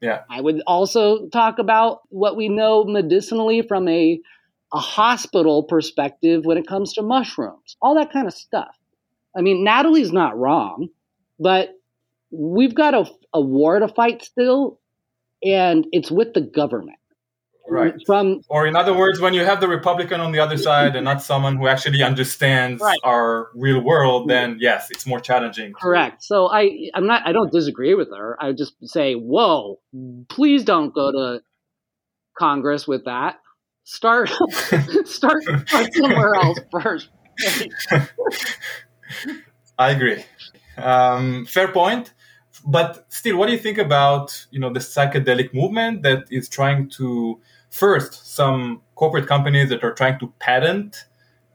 Yeah. I would also talk about what we know medicinally from a, a hospital perspective when it comes to mushrooms, all that kind of stuff. I mean, Natalie's not wrong, but we've got a, a war to fight still, and it's with the government. Right. From Or in other words, when you have the Republican on the other side and not someone who actually understands Right. our real world, then yes, it's more challenging. Correct. So I I'm not I don't disagree with her. I just say, whoa, please don't go to Congress with that. Start start, start somewhere else first. I agree. Um, fair point. But still, what do you think about you know the psychedelic movement that is trying to first some corporate companies that are trying to patent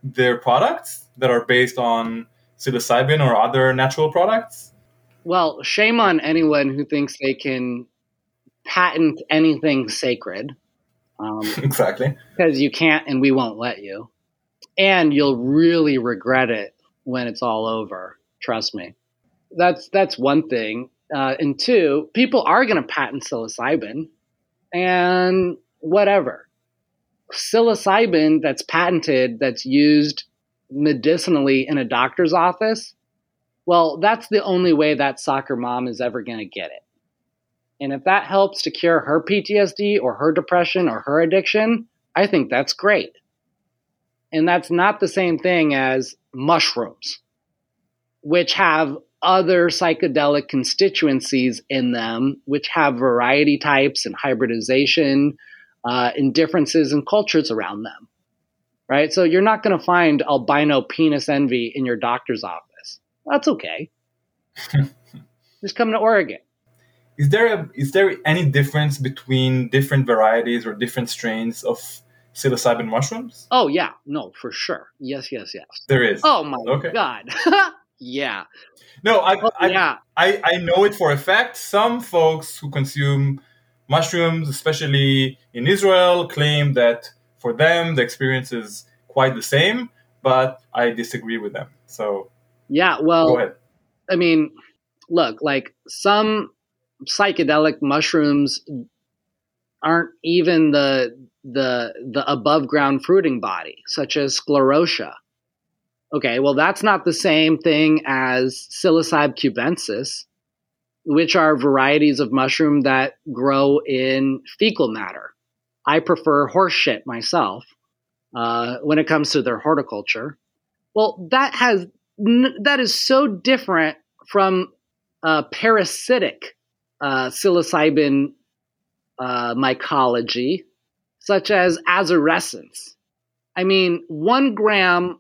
their products that are based on psilocybin or other natural products? Well, shame on anyone who thinks they can patent anything sacred. Um, Exactly. because you can't and we won't let you. And you'll really regret it when it's all over. Trust me. That's that's one thing. Uh, and two, people are going to patent psilocybin and whatever. Psilocybin that's patented, that's used medicinally in a doctor's office, well, that's the only way that soccer mom is ever going to get it. And if that helps to cure her PTSD or her depression or her addiction, I think that's great. And that's not the same thing as mushrooms, which have other psychedelic constituencies in them, which have variety types and hybridization uh, and differences in cultures around them. Right? So you're not going to find albino penis envy in your doctor's office. That's okay. Just come to Oregon. Is there a, is there any difference between different varieties or different strains of psilocybin mushrooms? Oh, yeah. No, for sure. Yes, yes, yes. There is. Oh, my Okay. God. yeah. No, I, Oh, I, yeah. I, I know it for a fact. Some folks who consume mushrooms, especially in Israel, claim that for them the experience is quite the same, but I disagree with them. So Yeah. Well. I mean, look, like some psychedelic mushrooms aren't even the the the above ground fruiting body, such as sclerotia. Okay, well that's not the same thing as psilocybe cubensis, which are varieties of mushroom that grow in fecal matter. I prefer horse shit myself uh, when it comes to their horticulture. Well, that has that is so different from uh, parasitic uh, psilocybin uh, mycology, such as azurescens. I mean, one gram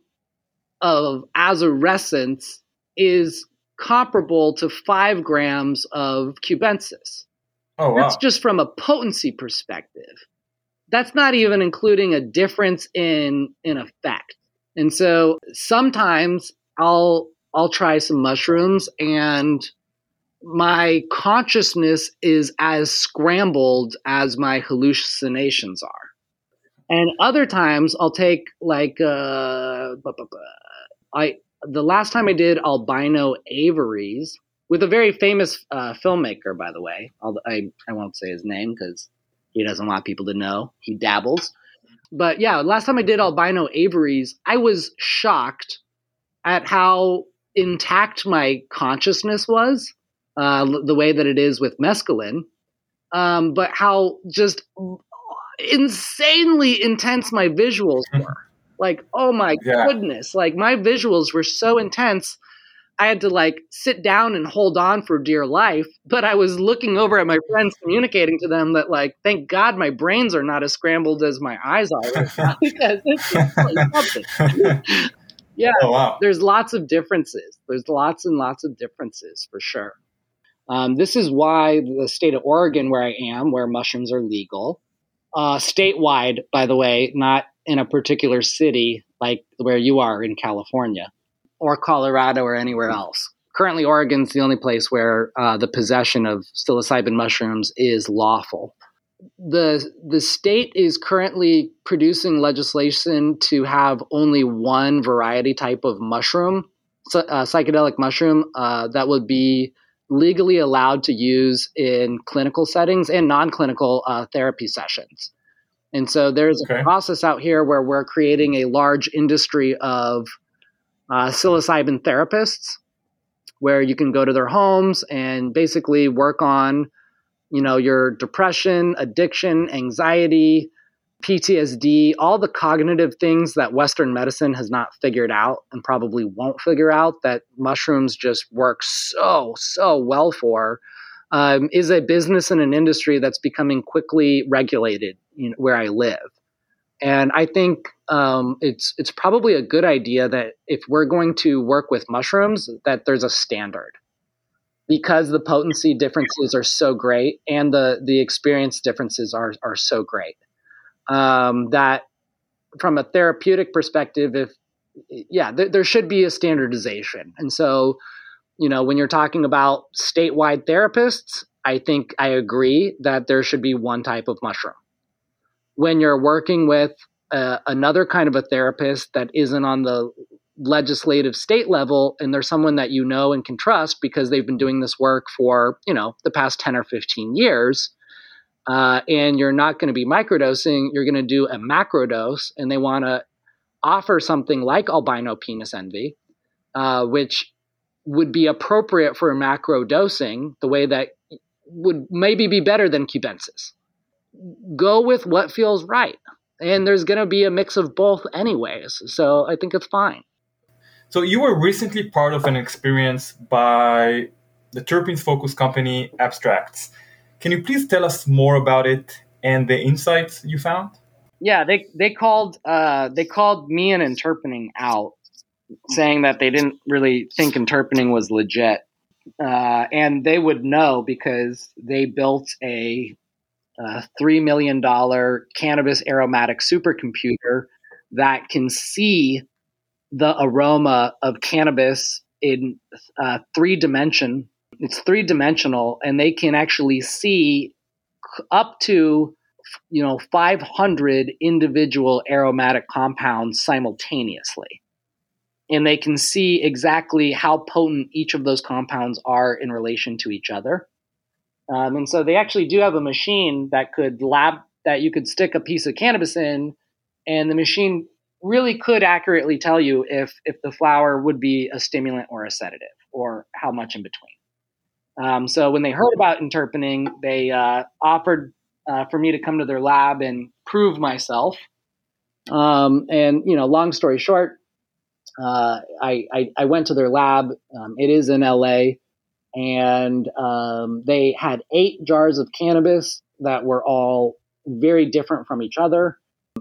of azurescens is comparable to five grams of cubensis. Oh wow. That's just from a potency perspective. That's not even including a difference in in effect. And so sometimes I'll I'll try some mushrooms and my consciousness is as scrambled as my hallucinations are. And other times I'll take like uh I the last time I did albino Averys with a very famous uh, filmmaker, by the way. I I won't say his name because he doesn't want people to know. He dabbles. But yeah, last time I did albino Averys, I was shocked at how intact my consciousness was, uh, the way that it is with mescaline, um, but how just insanely intense my visuals were. Like, oh my Yeah. goodness. Like, my visuals were so intense. I had to like sit down and hold on for dear life, but I was looking over at my friends, communicating to them that, like, thank God my brains are not as scrambled as my eyes are. right because it's like yeah, Oh wow. there's lots of differences. There's lots and lots of differences for sure. Um, this is why the state of Oregon, where I am, where mushrooms are legal, uh, statewide, by the way, not in a particular city like where you are in California or Colorado or anywhere else. Currently, Oregon's the only place where uh, the possession of psilocybin mushrooms is lawful. The the state is currently producing legislation to have only one variety type of mushroom, uh, psychedelic mushroom, uh, that would be legally allowed to use in clinical settings and non-clinical uh, therapy sessions. And so there's Okay. a process out here where we're creating a large industry of uh, psilocybin therapists, where you can go to their homes and basically work on, you know, your depression, addiction, anxiety, PTSD, all the cognitive things that Western medicine has not figured out and probably won't figure out that mushrooms just work so, so well for, um, is a business and an industry that's becoming quickly regulated you know, where I live. And I think um, it's it's probably a good idea that if we're going to work with mushrooms, that there's a standard because the potency differences are so great and the the experience differences are are so great um, that from a therapeutic perspective, if yeah, there, there should be a standardization. And so, you know, when you're talking about statewide therapists, I think I agree that there should be one type of mushroom. When you're working with uh, another kind of a therapist that isn't on the legislative state level and they're someone that you know and can trust because they've been doing this work for you know the past 10 or 15 years uh, and you're not going to be microdosing you're going to do a macro dose and they want to offer something like albino penis envy uh, which would be appropriate for macro dosing the way that would maybe be better than cubensis go with what feels right and there's going to be a mix of both anyways so i think it's fine So you were recently part of an experience by the terpenes focus company Abstrax. Can you please tell us more about it and the insights you found? yeah they they called uh they called me and interpening out saying that they didn't really think interpening was legit uh and they would know because they built a uh, three million dollar cannabis aromatic supercomputer that can see the aroma of cannabis in uh, three dimension. It's three dimensional, and they can actually see up to you know 500 individual aromatic compounds simultaneously and they can see exactly how potent each of those compounds are in relation to each other um, and so they actually do have a machine that could lab that you could stick a piece of cannabis in and the machine really could accurately tell you if if the flower would be a stimulant or a sedative or how much in between um, so when they heard about interpening, they uh, offered uh, for me to come to their lab and prove myself. Um, and you know, long story short, uh, I, I I went to their lab. Um, it is in LA, and um, they had eight jars of cannabis that were all very different from each other,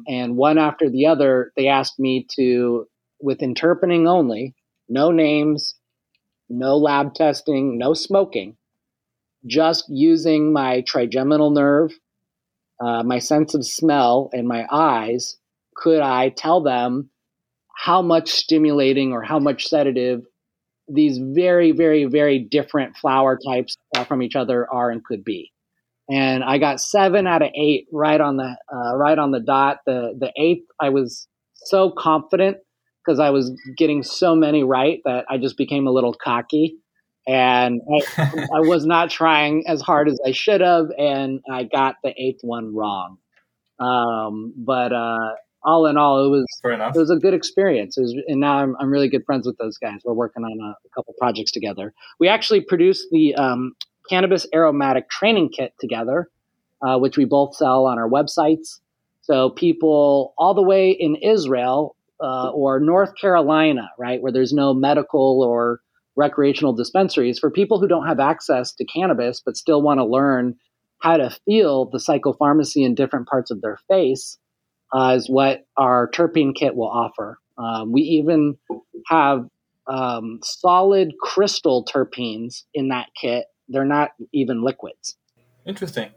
and one after the other, they asked me to, with interpening only, no names, no lab testing, no smoking, just using my trigeminal nerve, uh, my sense of smell, and my eyes, could I tell them how much stimulating or how much sedative these very, very, very different flower types from each other are and could be? And I got seven out of eight right on the uh, right on the dot. The the eighth, I was so confident because I was getting so many right that I just became a little cocky. And I, I, was not trying as hard as I should have, and I got the eighth one wrong. Um, but uh, all in all, it was it was a good experience. Was, and now I'm, I'm really good friends with those guys. We're working on a, a couple projects together. We actually produced the um, cannabis aromatic training kit together, uh, which we both sell on our websites. So people all the way in Israel uh, or North Carolina, right, where there's no medical or recreational dispensaries, for people who don't have access to cannabis but still want to learn how to feel the psychopharmacy in different parts of their face, uh, is what our terpene kit will offer. Um, we even have um, solid crystal terpenes in that kit. They're not even liquids. Interesting.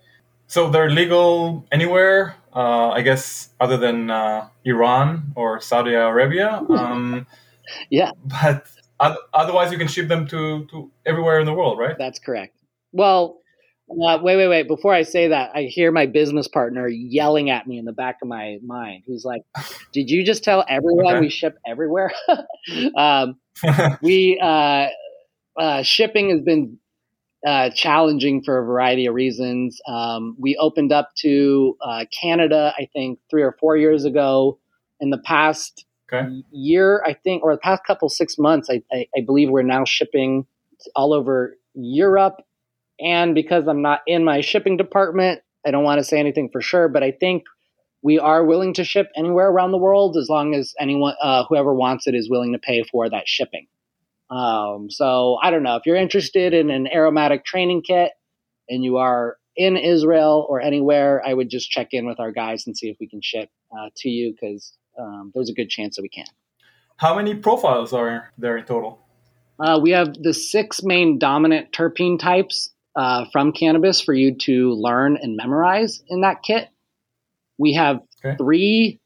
So they're legal anywhere, uh, I guess, other than uh, Iran or Saudi Arabia. Um, yeah. But otherwise, you can ship them to, to everywhere in the world, right? That's correct. Well, uh, wait, wait, wait. Before I say that, I hear my business partner yelling at me in the back of my mind. He's like, "Did you just tell everyone okay. we ship everywhere?" um, we uh, uh, shipping has been uh, challenging for a variety of reasons. Um, we opened up to uh, Canada, I think, three or four years ago. In the past okay. year, I think, or the past couple six months, I, I, I believe we're now shipping all over Europe. And because I'm not in my shipping department, I don't want to say anything for sure, but I think we are willing to ship anywhere around the world as long as anyone, uh, whoever wants it, is willing to pay for that shipping. Um, so I don't know if you're interested in an aromatic training kit and you are in Israel or anywhere, I would just check in with our guys and see if we can ship uh, to you because um, there's a good chance that we can. How many profiles are there in total? Uh, we have the six main dominant terpene types uh, from cannabis for you to learn and memorize in that kit. We have okay. three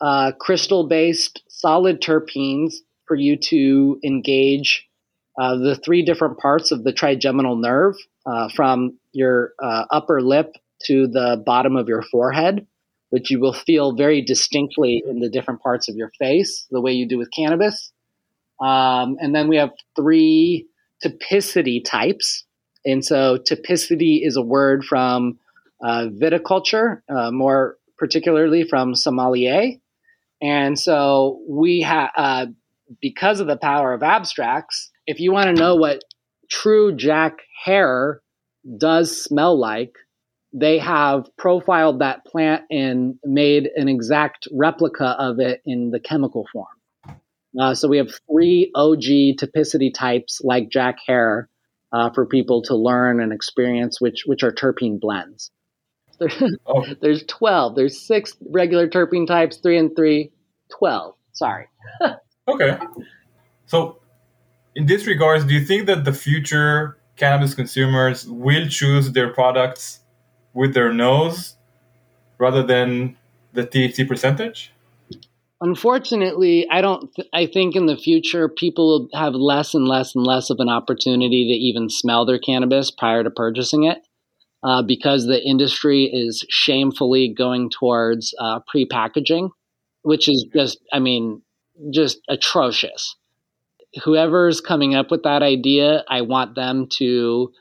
uh, crystal based solid terpenes for you to engage uh, the three different parts of the trigeminal nerve uh, from your uh, upper lip to the bottom of your forehead, which you will feel very distinctly in the different parts of your face, the way you do with cannabis. Um, and then we have three typicity types. And so, typicity is a word from uh, viticulture, uh, more particularly from sommelier. And so, we have uh, because of the power of Abstrax, if you want to know what true Jack Herer does smell like, they have profiled that plant and made an exact replica of it in the chemical form. Uh, so we have three OG typicity types like Jack Herer uh, for people to learn and experience, which which are terpene blends. There, oh. There's 12. There's six regular terpene types, three and three, 12. Sorry. Okay. So, in this regards, do you think that the future cannabis consumers will choose their products with their nose rather than the THC percentage? Unfortunately, I don't. Th- I think in the future, people will have less and less and less of an opportunity to even smell their cannabis prior to purchasing it, uh, because the industry is shamefully going towards uh, pre-packaging, which is just. I mean, just atrocious. Whoever's coming up with that idea, I want them to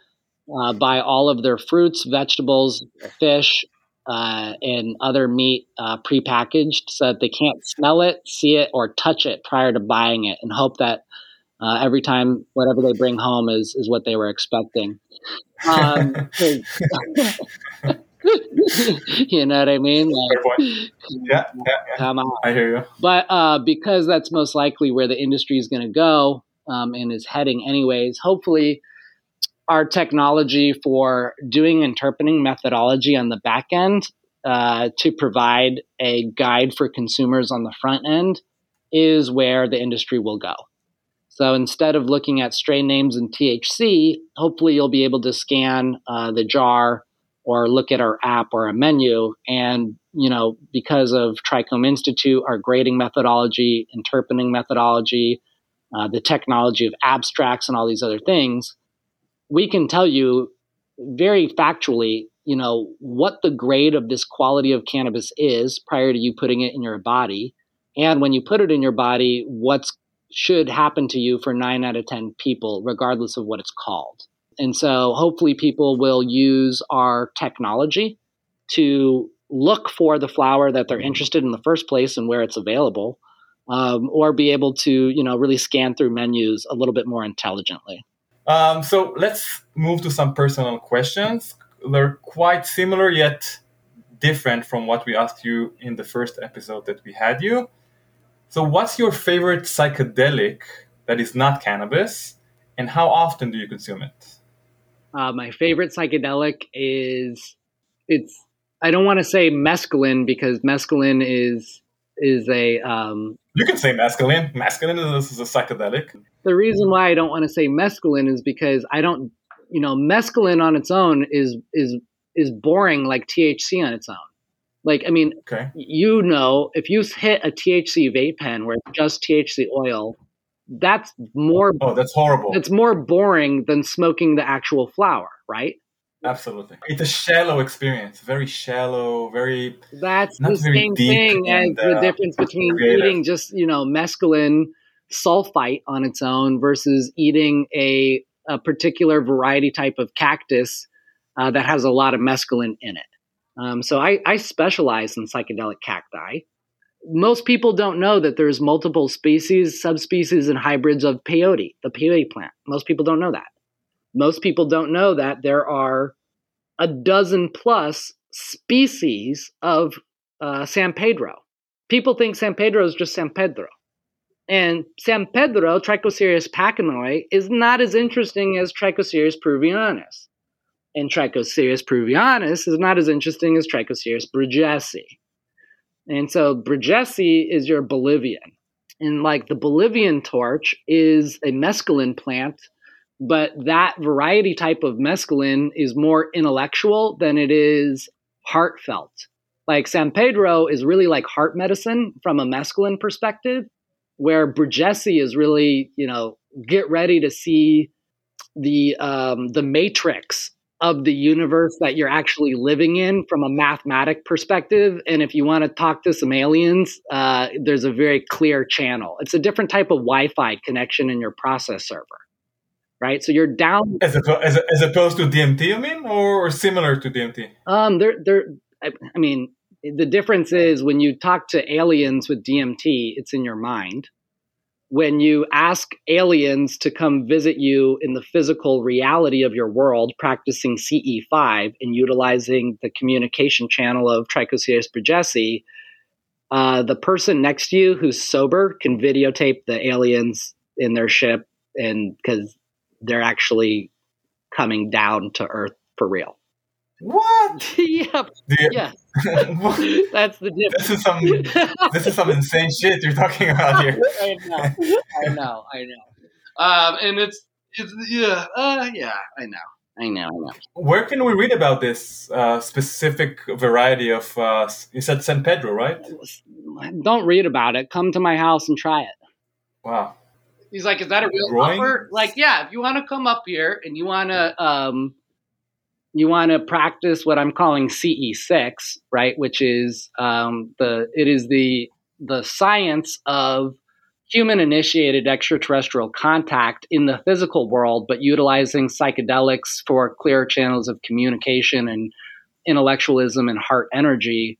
uh, buy all of their fruits, vegetables, fish, uh, and other meat uh, prepackaged so that they can't smell it, see it, or touch it prior to buying it, and hope that uh, every time whatever they bring home is is what they were expecting. Um, you know what I mean? Like, yeah, yeah, yeah, come on. I hear you. But uh, because that's most likely where the industry is going to go um, and is heading, anyways, hopefully our technology for doing interpening methodology on the back end uh, to provide a guide for consumers on the front end is where the industry will go. So instead of looking at strain names and THC, hopefully you'll be able to scan uh, the jar or look at our app or a menu. And, you know, because of Trichome Institute, our grading methodology, interpening methodology, uh, the technology of Abstrax and all these other things, we can tell you very factually, you know, what the grade of this quality of cannabis is prior to you putting it in your body. And when you put it in your body, what should happen to you for nine out of 10 people, regardless of what it's called. And so hopefully people will use our technology to look for the flower that they're interested in the first place and where it's available, um, or be able to, you know, really scan through menus a little bit more intelligently. Um, so let's move to some personal questions. They're quite similar yet different from what we asked you in the first episode that we had you. So, what's your favorite psychedelic that is not cannabis, and how often do you consume it? Uh, my favorite psychedelic is it's. I don't want to say mescaline because mescaline is is a. Um, you can say mescaline. Mescaline is, is a psychedelic. The reason why I don't want to say mescaline is because I don't. You know, mescaline on its own is is is boring like THC on its own. Like, I mean, okay. you know, if you hit a THC vape pen where it's just THC oil, that's more. Oh, that's horrible. It's more boring than smoking the actual flower, right? Absolutely, it's a shallow experience. Very shallow. Very. That's the same thing and, as uh, the difference between creative. eating just you know mescaline sulfite on its own versus eating a a particular variety type of cactus uh, that has a lot of mescaline in it. Um, so I, I specialize in psychedelic cacti. Most people don't know that there's multiple species, subspecies, and hybrids of peyote, the peyote plant. Most people don't know that. Most people don't know that there are a dozen plus species of uh, San Pedro. People think San Pedro is just San Pedro. And San Pedro, Trichocereus pachanoi, is not as interesting as Trichocereus peruvianus and Trichocereus peruvianus is not as interesting as Trichocereus bridgesii. And so bridgesii is your Bolivian. And like the Bolivian torch is a mescaline plant, but that variety type of mescaline is more intellectual than it is heartfelt. Like San Pedro is really like heart medicine from a mescaline perspective, where Bridgesii is really, you know, get ready to see the um, the matrix of the universe that you're actually living in from a mathematic perspective. And if you want to talk to some aliens, uh, there's a very clear channel. It's a different type of Wi Fi connection in your process server. Right, so you're down as, as, as opposed to DMT, you mean, or similar to DMT? Um, they're they're. I, I mean, the difference is when you talk to aliens with DMT, it's in your mind, when you ask aliens to come visit you in the physical reality of your world, practicing CE5 and utilizing the communication channel of Trichocereus bridgesii, uh, the person next to you who's sober can videotape the aliens in their ship, and because they're actually coming down to Earth for real. What? yep. Yeah. That's the difference. This is some this is some insane shit you're talking about here. I know. I know. I know. Um, and it's it's yeah, uh, yeah. I know. I know. I know. Where can we read about this uh, specific variety of? Uh, you said San Pedro, right? Don't read about it. Come to my house and try it. Wow. He's like, "Is that a real Growing? offer?" Like, yeah. If you want to come up here and you want to um, you want to practice what I'm calling CE6, right? Which is um, the it is the the science of human initiated extraterrestrial contact in the physical world, but utilizing psychedelics for clear channels of communication and intellectualism and heart energy.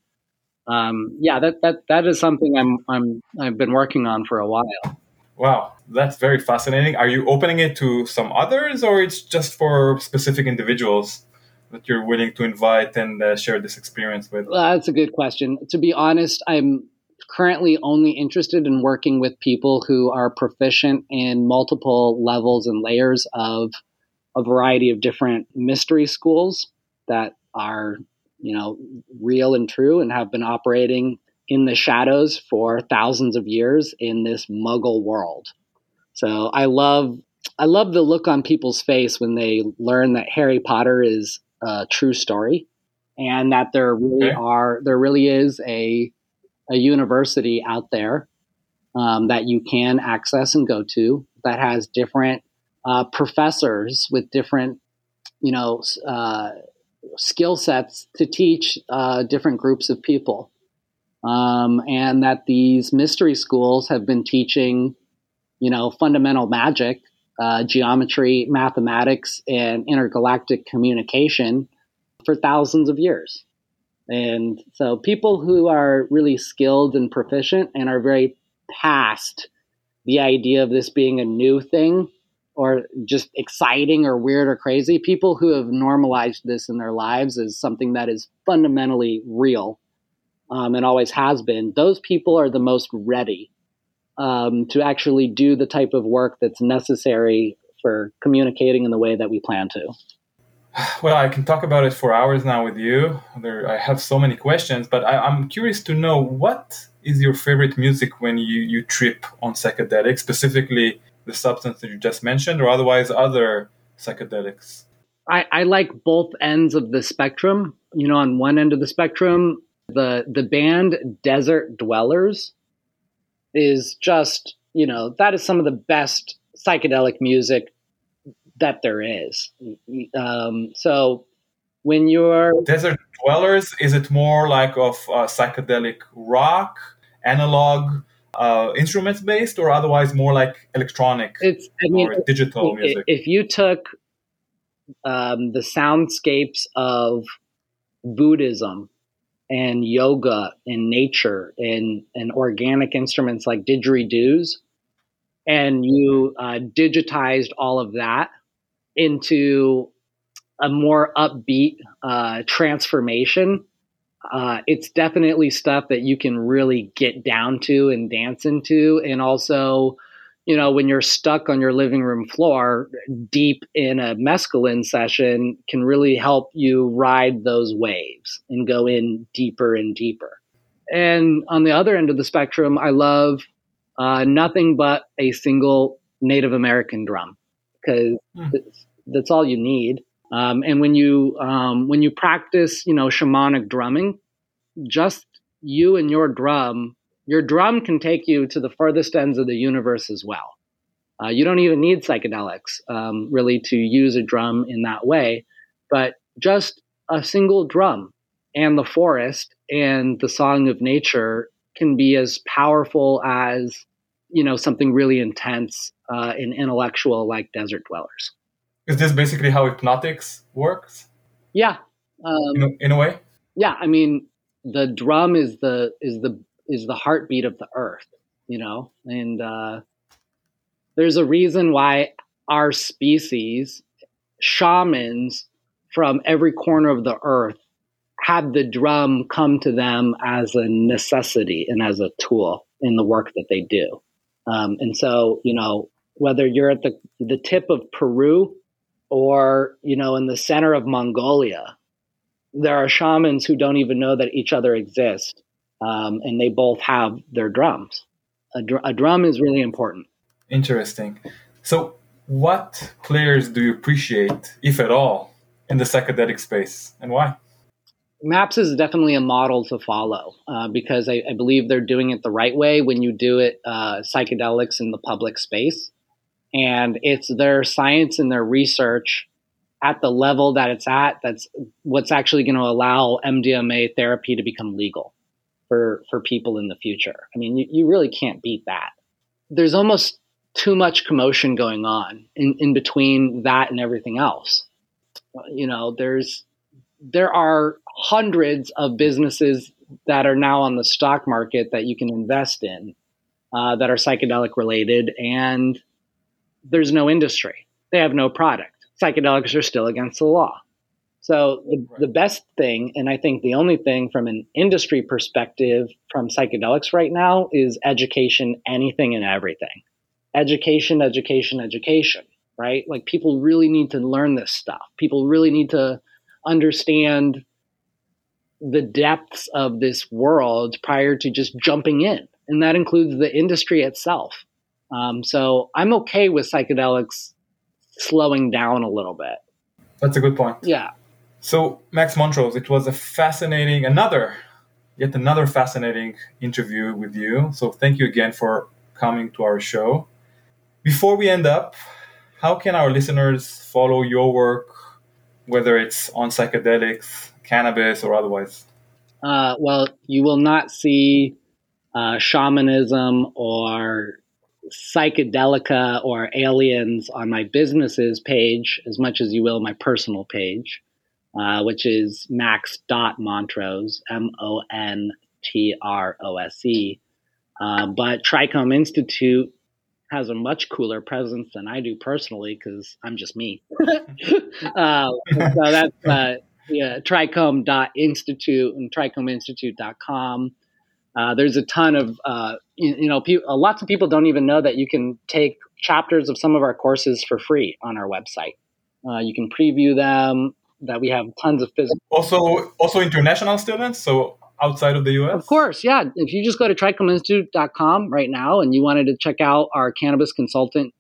Um, yeah, that that that is something I'm I'm I've been working on for a while. Wow, that's very fascinating. Are you opening it to some others, or it's just for specific individuals? that you're willing to invite and uh, share this experience with? Well, that's a good question. To be honest, I'm currently only interested in working with people who are proficient in multiple levels and layers of a variety of different mystery schools that are, you know, real and true and have been operating in the shadows for thousands of years in this muggle world. So I love I love the look on people's face when they learn that Harry Potter is a true story and that there really okay. are there really is a a university out there um, that you can access and go to that has different uh, professors with different you know uh, skill sets to teach uh, different groups of people um, and that these mystery schools have been teaching you know fundamental magic uh, geometry mathematics and intergalactic communication for thousands of years. And so people who are really skilled and proficient and are very past the idea of this being a new thing or just exciting or weird or crazy, people who have normalized this in their lives as something that is fundamentally real um, and always has been, those people are the most ready um, to actually do the type of work that's necessary for communicating in the way that we plan to. Well, I can talk about it for hours now with you. There, I have so many questions, but I, I'm curious to know what is your favorite music when you, you trip on psychedelics, specifically the substance that you just mentioned, or otherwise other psychedelics? I, I like both ends of the spectrum. You know, on one end of the spectrum, the the band Desert Dwellers is just, you know, that is some of the best psychedelic music that there is. Um, so when you're Desert Dwellers, is it more like of uh, psychedelic rock, analog? uh, instruments based or otherwise more like electronic it's I mean, or digital music? If you took um, the soundscapes of Buddhism and yoga and nature and, and organic instruments like didgeridoos, and you uh, digitized all of that into a more upbeat uh, transformation uh, it's definitely stuff that you can really get down to and dance into. And also, you know, when you're stuck on your living room floor deep in a mescaline session, can really help you ride those waves and go in deeper and deeper. And on the other end of the spectrum, I love uh, nothing but a single Native American drum because mm. that's all you need. Um, and when you um, when you practice, you know, shamanic drumming, just you and your drum, your drum can take you to the furthest ends of the universe as well. Uh, you don't even need psychedelics um, really to use a drum in that way, but just a single drum and the forest and the song of nature can be as powerful as you know something really intense uh, and intellectual like desert dwellers. Is this basically how hypnotics works? Yeah. Um, in, a, in, a, way. Yeah, I mean, the drum is the is the is the heartbeat of the earth, you know, and uh, there's a reason why our species, shamans from every corner of the earth, had the drum come to them as a necessity and as a tool in the work that they do. Um, and so, you know, whether you're at the the tip of Peru or you know in the center of Mongolia, there are shamans who don't even know that each other exist, um, and they both have their drums. A, dr- a drum is really important. Interesting. So, what players do you appreciate, if at all, in the psychedelic space, and why? MAPS is definitely a model to follow uh, because I, I, believe they're doing it the right way when you do it uh, psychedelics in the public space and it's their science and their research at the level that it's at that's what's actually going to allow MDMA therapy to become legal for for people in the future. I mean, you, you really can't beat that. There's almost too much commotion going on in, in between that and everything else. You know, there's there are hundreds of businesses that are now on the stock market that you can invest in uh, that are psychedelic related, and there's no industry. They have no product. Psychedelics are still against the law. So the, right. the best thing, and I think the only thing from an industry perspective from psychedelics right now is education, anything and everything. Education, education, education, right? Like people really need to learn this stuff. People really need to understand the depths of this world prior to just jumping in. And that includes the industry itself. Um, so I'm okay with psychedelics slowing down a little bit. That's a good point. Yeah. So, Max Montrose, it was a fascinating, another, yet another fascinating interview with you. So, thank you again for coming to our show. Before we end up, how can our listeners follow your work, whether it's on psychedelics, cannabis, or otherwise? Uh, well, you will not see uh, shamanism or psychedelica or aliens on my businesses page as much as you will my personal page, uh, which is max.montrose, M O N T R O S E. Uh, but Trichome Institute has a much cooler presence than I do personally because I'm just me. uh, so that's uh, yeah, trichome.institute and trichomeinstitute.com. Uh, there's a ton of, uh, you, you, know, pe- uh, lots of people don't even know that you can take chapters of some of our courses for free on our website. Uh, you can preview them. That we have tons of physical. Also, also international students. So outside of the US? Of course, yeah. If you just go to trichomeinstitute.com right now and you wanted to check out our cannabis consultant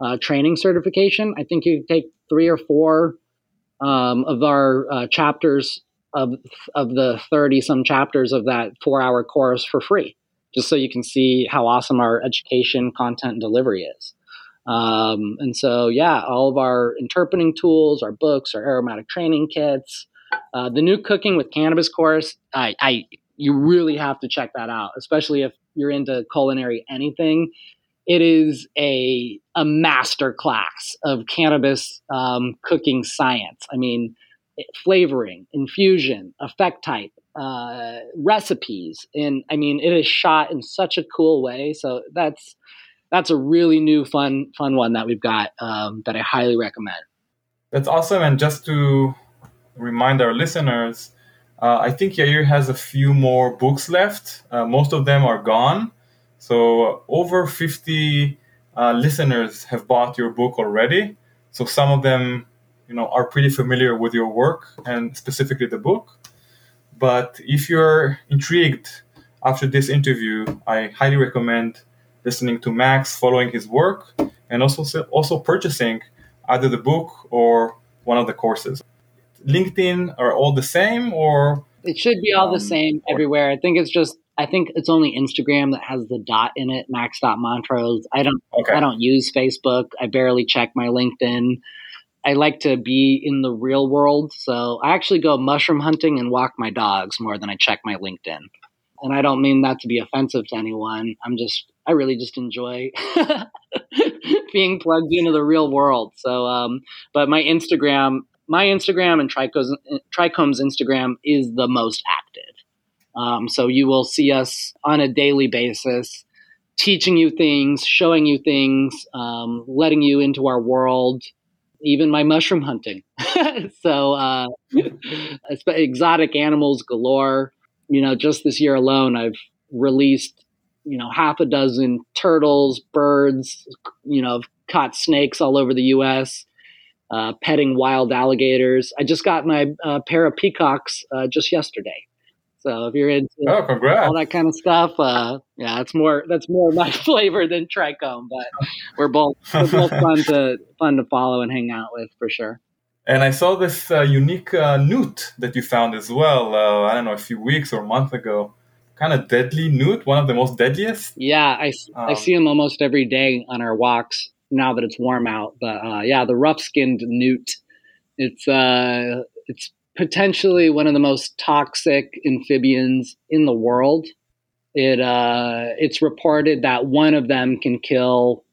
uh, training certification, I think you take three or four um, of our uh, chapters of of the 30 some chapters of that four hour course for free just so you can see how awesome our education content delivery is um, and so yeah all of our interpening tools our books our aromatic training kits uh, the new cooking with cannabis course I, I you really have to check that out especially if you're into culinary anything. It is a a master class of cannabis um, cooking science. I mean flavoring, infusion, effect type, uh, recipes, and I mean it is shot in such a cool way. So that's that's a really new fun fun one that we've got um, that I highly recommend. That's awesome, and just to remind our listeners, uh, I think Yair has a few more books left. Uh, most of them are gone, so over fifty uh, listeners have bought your book already. So some of them you know are pretty familiar with your work and specifically the book. But if you're intrigued after this interview, I highly recommend listening to Max, following his work, and also also purchasing either the book or one of the courses. LinkedIn are all the same, or it should be all um, the same everywhere. I think it's just I think it's only Instagram that has the dot in it, max.montrose. I don't okay. I don't use Facebook. I barely check my LinkedIn. I like to be in the real world. So I actually go mushroom hunting and walk my dogs more than I check my LinkedIn. And I don't mean that to be offensive to anyone. I'm just, I really just enjoy being plugged into the real world. So, um, but my Instagram, my Instagram and Trichome's, Trichome's Instagram is the most active. Um, so you will see us on a daily basis teaching you things, showing you things, um, letting you into our world, even my mushroom hunting. so uh, exotic animals galore. You know, just this year alone, I've released you know half a dozen turtles, birds. You know, caught snakes all over the U.S. Uh, petting wild alligators. I just got my uh, pair of peacocks uh, just yesterday. So if you're into oh, all that kind of stuff, uh, yeah, that's more that's more my flavor than trichome. But we're both we're both fun to fun to follow and hang out with for sure. And I saw this uh, unique uh, newt that you found as well. Uh, I don't know, a few weeks or a month ago. Kind of deadly newt, one of the most deadliest. Yeah, I, um, I see them almost every day on our walks now that it's warm out. But uh, yeah, the rough skinned newt. It's uh, it's potentially one of the most toxic amphibians in the world. It uh, it's reported that one of them can kill,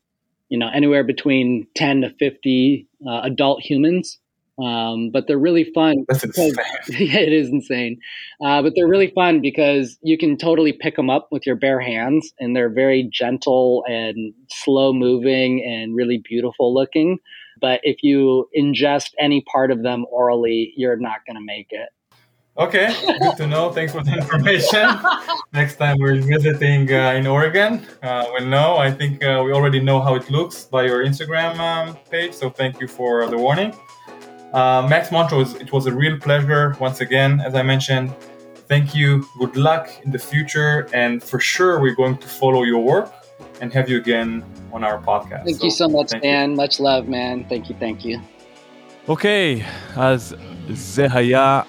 you know, anywhere between ten to fifty uh, adult humans. Um, but they're really fun. That's because, insane. yeah, it is insane. Uh, but they're really fun because you can totally pick them up with your bare hands, and they're very gentle and slow moving and really beautiful looking. But if you ingest any part of them orally, you're not going to make it. Okay, good to know. Thanks for the information. Next time we're visiting uh, in Oregon, uh, we'll know. I think uh, we already know how it looks by your Instagram um, page, so thank you for the warning. Uh, Max Montrose, it was a real pleasure once again, as I mentioned. Thank you. Good luck in the future, and for sure, we're going to follow your work and have you again on our podcast. Thank you so much, thank you. Dan. Much love, man. Thank you, thank you. אוקיי, אז זה היה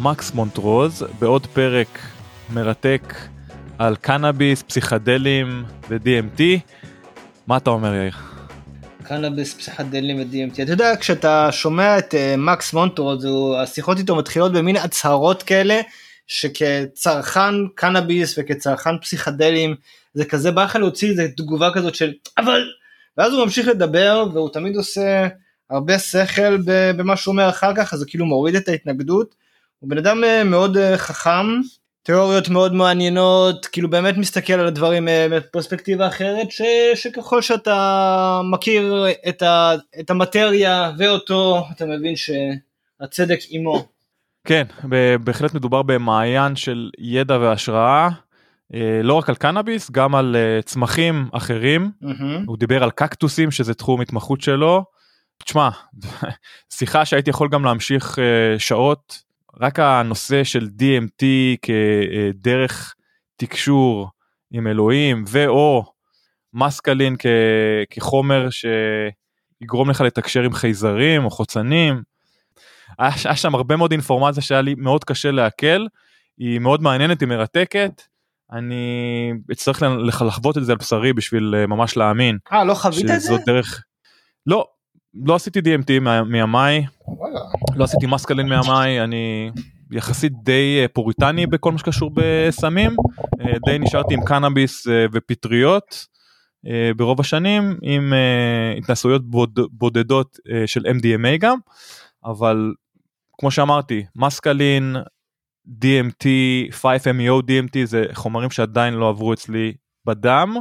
מקס מונטרוז בעוד פרק מרתק על קנאביס, פסיכדלים ו-DMT. מה אתה אומר יאיר? קנאביס, פסיכדלים ו-DMT. אתה יודע, כשאתה שומע את uh, מקס מונטרוז, הוא- השיחות איתו מתחילות במין הצהרות כאלה, שכצרכן קנאביס וכצרכן פסיכדלים, זה כזה בא לך להוציא איזה תגובה כזאת של אבל, ואז הוא ממשיך לדבר, והוא תמיד עושה הרבה שכל במה שהוא אומר אחר כך, אז זה כאילו מוריד את ההתנגדות. הוא בן אדם אה, מאוד אה, חכם, תיאוריות מאוד מעניינות, כאילו באמת מסתכל על הדברים אה, בפרספקטיבה אחרת, ש, שככל שאתה מכיר את, ה, את המטריה ואותו, אתה מבין שהצדק עימו. כן, בהחלט מדובר במעיין של ידע והשראה, אה, לא רק על קנאביס, גם על אה, צמחים אחרים. מהמם. הוא דיבר על קקטוסים, שזה תחום התמחות שלו. תשמע, שיחה שהייתי יכול גם להמשיך אה, שעות, רק הנושא של DMT כדרך תקשור עם אלוהים, ואו מסקלין כ- כחומר שיגרום לך לתקשר עם חייזרים או חוצנים. היה, היה שם הרבה מאוד אינפורמציה שהיה לי מאוד קשה לעכל, היא מאוד מעניינת, היא מרתקת. אני אצטרך לח- לחוות את זה על בשרי בשביל אה, ממש להאמין אה, לא חווית את זה? דרך. לא, לא עשיתי DMT מימיי. לא עשיתי מסקלין מימיי, אני יחסית די אה, פוריטני בכל מה שקשור בסמים, אה, די נשארתי עם קנאביס אה, ופטריות ברוב השנים, עם התנסויות בוד, בודדות של MDMA גם, אבל כמו שאמרתי, מסקלין, DMT, 5MEO DMT זה חומרים שעדיין לא עברו אצלי בדם.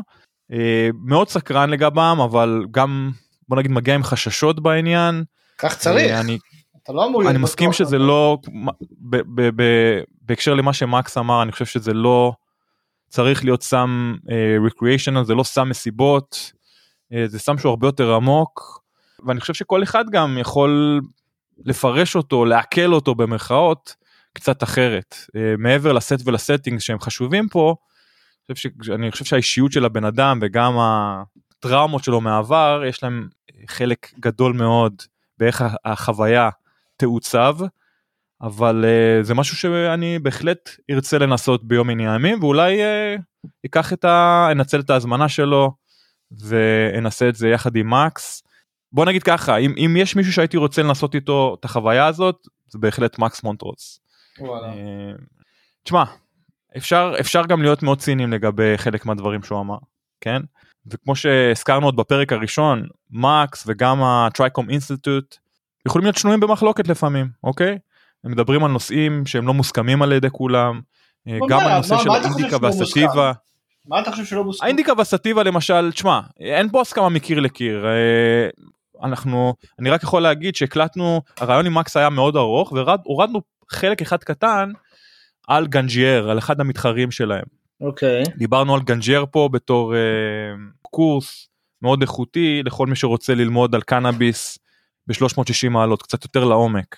מאוד סקרן לגבם, אבל גם בוא נגיד מגיע עם חששות בעניין. כך צריך, אה, אני אתה לא אמור אני מסכים. שזה לא, ב- ב- ב- בהקשר למה שמקס אמר, אני חושב שזה לא צריך להיות סם ריקריאיישנל, זה לא סם מסיבות, אה, זה סם שהוא הרבה יותר עמוק, ואני חושב שכל אחד גם יכול לפרש אותו, לעכל אותו במרכאות, קצת אחרת. אה, מעבר לסט ולסטינג שהם חשובים פה. אני חושב שהאישיות של הבן אדם וגם הטראומות שלו מהעבר, יש להם חלק גדול מאוד באיך החוויה תעוצב, אבל uh, זה משהו שאני בהחלט ארצה לנסות ביום מן הימים, ואולי uh, אקח את ה... אנצל את ההזמנה שלו ואנסה את זה יחד עם מקס. בוא נגיד ככה, אם, אם יש מישהו שהייתי רוצה לנסות איתו את החוויה הזאת, זה בהחלט מקס מונטרוס. וואלה. אה, תשמע, אפשר, אפשר גם להיות מאוד ציניים לגבי חלק מהדברים שהוא אמר, כן? וכמו שהזכרנו עוד בפרק הראשון, מקס וגם הטרייקום אינסטיטוט יכולים להיות שנויים במחלוקת לפעמים, אוקיי? הם מדברים על נושאים שהם לא מוסכמים על ידי כולם, אה, גם הנושא של האינדיקה? והסטיבה. מה אתה חושב שלא מוסכם? האינדיקה והסטיבה למשל, תשמע, אין פה הסכמה מקיר לקיר. אה, אנחנו, אני רק יכול להגיד שהקלטנו, הרעיון עם מקס היה מאוד ארוך והורדנו חלק אחד קטן על גנג'ייר, על אחד המתחרים שלהם. אוקיי. דיברנו על גנג'ייר פה בתור אה, קורס מאוד איכותי לכל מי שרוצה ללמוד על קנאביס ב-360 מעלות, קצת יותר לעומק.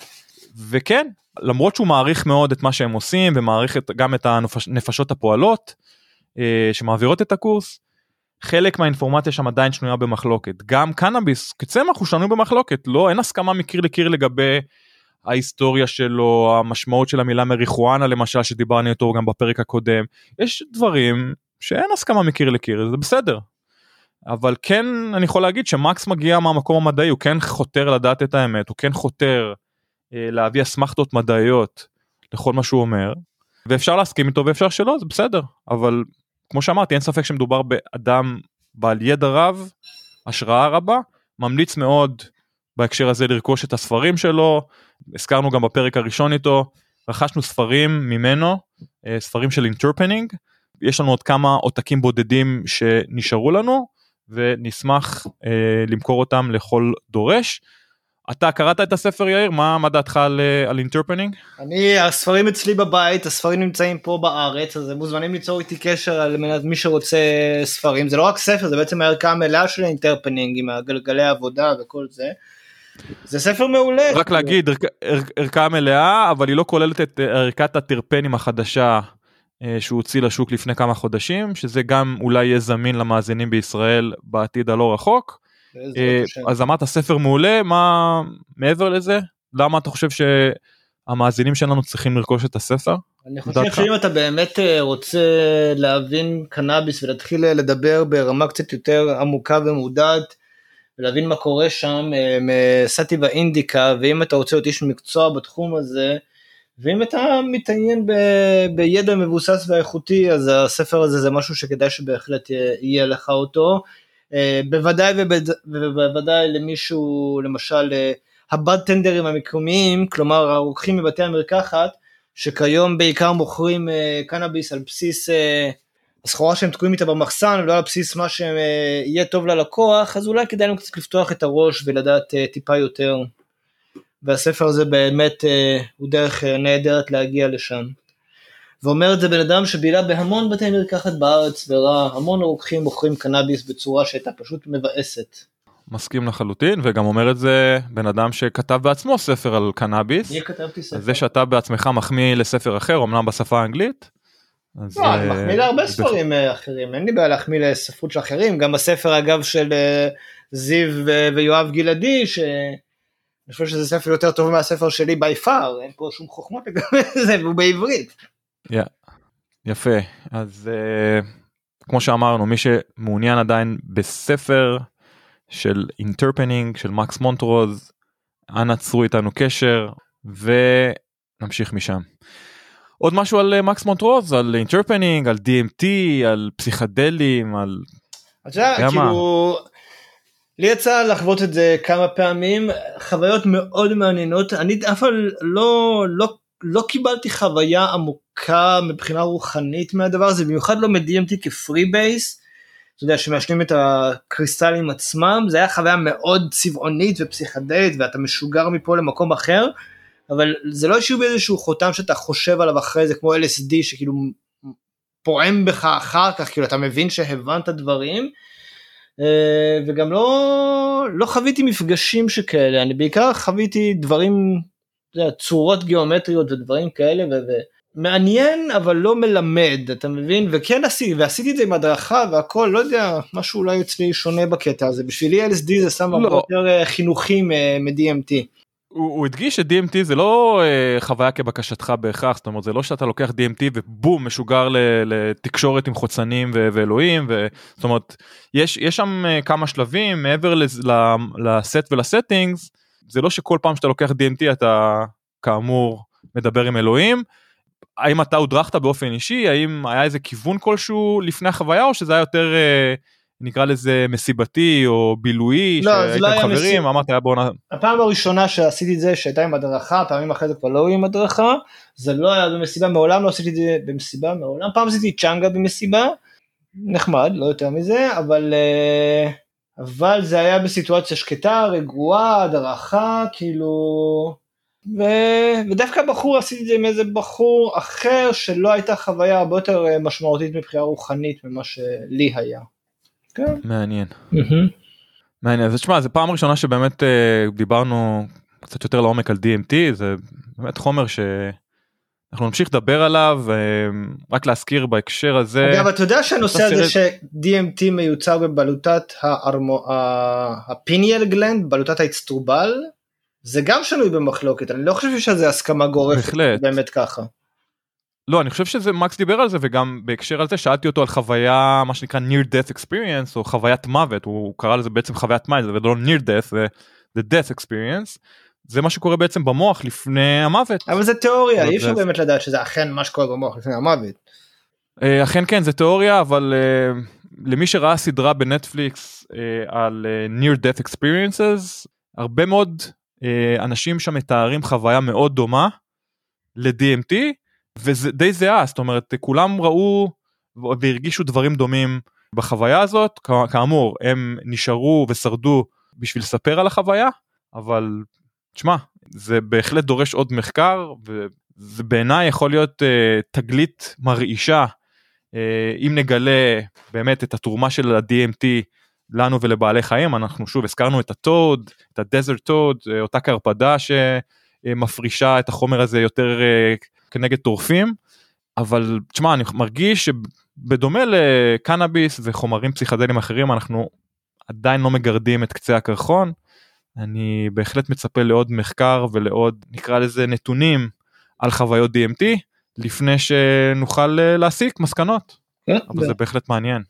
וכן, למרות שהוא מעריך מאוד את מה שהם עושים ומעריך את, גם את הנפשות הפועלות אה, שמעבירות את הקורס, חלק מהאינפורמציה שם עדיין שנויה במחלוקת. גם קנאביס כצמח הוא שנוי במחלוקת, לא, אין הסכמה מקיר לקיר לגבי ההיסטוריה שלו, המשמעות של המילה מריחואנה למשל שדיברנו איתו גם בפרק הקודם. יש דברים שאין הסכמה מקיר לקיר, זה בסדר. אבל כן אני יכול להגיד שמקס מגיע מהמקום המדעי, הוא כן חותר לדעת את האמת, הוא כן חותר אה, להביא אסמכתות מדעיות לכל מה שהוא אומר, ואפשר להסכים איתו ואפשר שלא, זה בסדר. אבל כמו שאמרתי, אין ספק שמדובר באדם בעל ידע רב, השראה רבה, ממליץ מאוד בהקשר הזה לרכוש את הספרים שלו, הזכרנו גם בפרק הראשון איתו, רכשנו ספרים ממנו, אה, ספרים של אינטרפנינג, יש לנו עוד כמה עותקים בודדים שנשארו לנו, ונשמח אה, למכור אותם לכל דורש. אתה קראת את הספר יאיר? מה, מה דעתך על, אה, על אינטרפנינג? אני, הספרים אצלי בבית, הספרים נמצאים פה בארץ, אז הם מוזמנים ליצור איתי קשר על מנת מי שרוצה ספרים. זה לא רק ספר, זה בעצם הערכה המלאה של האינטרפנינג עם הגלגלי עבודה וכל זה. זה ספר מעולה. רק להגיד, ערכ- ערכ- ערכה מלאה, אבל היא לא כוללת את אה, ערכת הטרפנים החדשה אה, שהוא הוציא לשוק לפני כמה חודשים, שזה גם אולי יהיה זמין למאזינים בישראל בעתיד הלא רחוק. אה, אז אמרת ספר מעולה, מה מעבר לזה? למה אתה חושב שהמאזינים שלנו צריכים לרכוש את הספר? אני חושב שאם אתה באמת רוצה להבין קנאביס ולהתחיל לדבר ברמה קצת יותר עמוקה ומודעת, ולהבין מה קורה שם מסטיבה אינדיקה, ואם אתה רוצה להיות איש מקצוע בתחום הזה, ואם אתה מתעניין ב, בידע מבוסס ואיכותי אז הספר הזה זה משהו שכדאי שבהחלט יהיה לך אותו. אה, בוודאי ובוודאי למישהו למשל אה, הבאד-טנדרים המקומיים כלומר הרוקחים מבתי המרקחת שכיום בעיקר מוכרים אה, קנאביס על בסיס הסחורה שהם תקועים איתה במחסן ולא על בסיס מה שיהיה טוב ללקוח אז אולי כדאי לנו קצת לפתוח את הראש ולדעת טיפה יותר. והספר הזה באמת אה, הוא דרך אה, נהדרת להגיע לשם. ואומר את זה בן אדם שבילה בהמון בתי מרקחת בארץ וראה המון רוקחים מוכרים קנאביס בצורה שהייתה פשוט מבאסת. מסכים לחלוטין וגם אומר את זה בן אדם שכתב בעצמו ספר על קנאביס. אני כתבתי ספר. זה שאתה בעצמך מחמיא לספר אחר אמנם בשפה האנגלית. אז לא, אני אה, מחמיא להרבה ספרים אה, אחרים אין לי בעיה להחמיא לספרות של אחרים גם הספר אגב של זיו ויואב גלעדי ש... אני חושב שזה ספר יותר טוב מהספר שלי בי פאר, אין פה שום חוכמות לגבי זה, והוא בעברית. Yeah. יפה, אז uh, כמו שאמרנו, מי שמעוניין עדיין בספר של אינטרפנינג של מקס מונטרוז, אנא צרו איתנו קשר ונמשיך משם. עוד משהו על אה, מקס מונטרוז, על אינטרפנינג, על DMT, על פסיכדלים, על... אתה יודע, כאילו... לי יצא לחוות את זה כמה פעמים, חוויות מאוד מעניינות, אני אף פעם לא, לא, לא קיבלתי חוויה עמוקה מבחינה רוחנית מהדבר הזה, במיוחד לא מ-DMT כפרי בייס, אתה יודע, שמעשנים את הקריסטלים עצמם, זה היה חוויה מאוד צבעונית ופסיכדלית ואתה משוגר מפה למקום אחר, אבל זה לא השאיר באיזשהו חותם שאתה חושב עליו אחרי זה כמו LSD שכאילו פועם בך אחר כך, כאילו אתה מבין שהבנת דברים. אה, וגם לא, לא חוויתי מפגשים שכאלה, אני בעיקר חוויתי דברים, צורות גיאומטריות ודברים כאלה, ומעניין אבל לא מלמד, אתה מבין? וכן עשיתי, ועשיתי את זה עם הדרכה והכל, לא יודע, משהו אולי אצלי שונה בקטע הזה, בשבילי LSD זה שם הרבה לא. יותר אה, חינוכי מ-DMT. הוא, הוא הדגיש ש-DMT זה לא אה, חוויה כבקשתך בהכרח, זאת אומרת זה לא שאתה לוקח DMT ובום משוגר ל, לתקשורת עם חוצנים ו- ואלוהים, ו, זאת אומרת יש, יש שם אה, כמה שלבים מעבר לס, לסט ולסטינגס, זה לא שכל פעם שאתה לוקח DMT אתה כאמור מדבר עם אלוהים. האם אתה הודרכת באופן אישי, האם היה איזה כיוון כלשהו לפני החוויה או שזה היה יותר... אה, נקרא לזה מסיבתי או בילוי לא, שהייתם לא חברים מסיב... אמרת היה בוא נ... הפעם הראשונה שעשיתי את זה שהייתה עם הדרכה פעמים אחרי זה כבר לא היו עם הדרכה זה לא היה במסיבה מעולם לא עשיתי את זה במסיבה מעולם פעם עשיתי צ'אנגה במסיבה נחמד לא יותר מזה אבל אה, אבל זה היה בסיטואציה שקטה רגועה הדרכה כאילו ו... ודווקא בחור עשיתי את זה עם איזה בחור אחר שלא הייתה חוויה הרבה יותר אה, משמעותית מבחינה רוחנית ממה שלי היה. כן. מעניין. מעניין אז תשמע זה פעם ראשונה שבאמת אה, דיברנו קצת יותר לעומק על DMT זה באמת חומר שאנחנו נמשיך לדבר עליו אה, רק להזכיר בהקשר הזה. אגב אתה יודע שהנושא הזה ש-DMT מיוצר בבלוטת הפיניאל גלנד בלוטת האצטרובל זה גם שנוי במחלוקת אני לא חושב שזה הסכמה גורפת באמת ככה. לא אני חושב שזה מקס דיבר על זה וגם בהקשר על זה שאלתי אותו על חוויה מה שנקרא near death experience או חוויית מוות הוא קרא לזה בעצם חוויית מוות ולא near death זה the death experience זה מה שקורה בעצם במוח לפני המוות. אבל זה תיאוריה אי אפשר באמת לדעת שזה אכן מה שקורה במוח לפני המוות. אה, אכן כן זה תיאוריה אבל uh, למי שראה סדרה בנטפליקס uh, על near death experiences הרבה מאוד אנשים שם מתארים חוויה מאוד דומה ל-DMT וזה די זהה זאת אומרת כולם ראו והרגישו דברים דומים בחוויה הזאת. כאמור הם נשארו ושרדו בשביל לספר על החוויה אבל תשמע זה בהחלט דורש עוד מחקר וזה בעיניי יכול להיות uh, תגלית מרעישה. uh, אם נגלה באמת את התרומה של ה-DMT לנו ולבעלי חיים אנחנו שוב הזכרנו את הטוד את הדזרט טוד אותה קרפדה שמפרישה את החומר הזה יותר uh, כנגד טורפים אבל תשמע אני מרגיש שבדומה לקנאביס וחומרים פסיכדליים אחרים אנחנו עדיין לא מגרדים את קצה הקרחון. אני בהחלט מצפה לעוד מחקר ולעוד נקרא לזה נתונים על חוויות DMT לפני שנוכל אה, להסיק מסקנות. כן, אבל זה- זה בהחלט מעניין.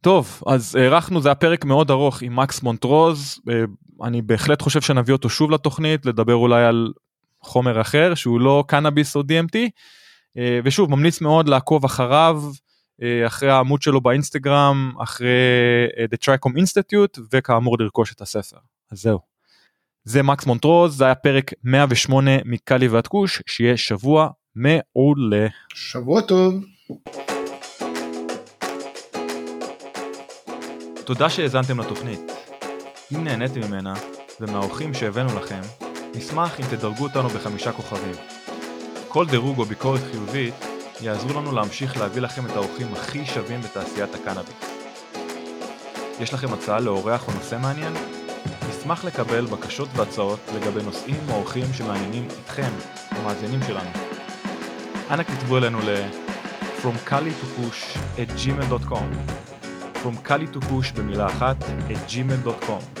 טוב אז הארכנו זה היה פרק מאוד ארוך עם מקס מונטרוז אה, אני בהחלט חושב שנביא אותו שוב לתוכנית לדבר אולי על חומר אחר שהוא לא קנאביס או DMT אה, ושוב ממליץ מאוד לעקוב אחריו אה, אחרי העמוד שלו באינסטגרם אחרי אה, The Tricom Institute וכאמור לרכוש את הספר אז זהו. זה מקס מונטרוז זה היה פרק 108 מקאלי ועד כוש שיהיה שבוע מעולה. שבוע טוב. תודה שהאזנתם לתוכנית. אם נהניתם ממנה ומהאורחים שהבאנו לכם, נשמח אם תדרגו אותנו בחמישה כוכבים. כל דירוג או ביקורת חיובית יעזרו לנו להמשיך להביא לכם את האורחים הכי שווים בתעשיית הקנאביס. יש לכם הצעה לאורח או נושא מעניין? נשמח לקבל בקשות והצעות לגבי נושאים או אורחים שמעניינים אתכם, המאזינים שלנו. אנא כתבו אלינו ל- From Kali to Push at gmail.com From Kali to Push במילה אחת at gmail.com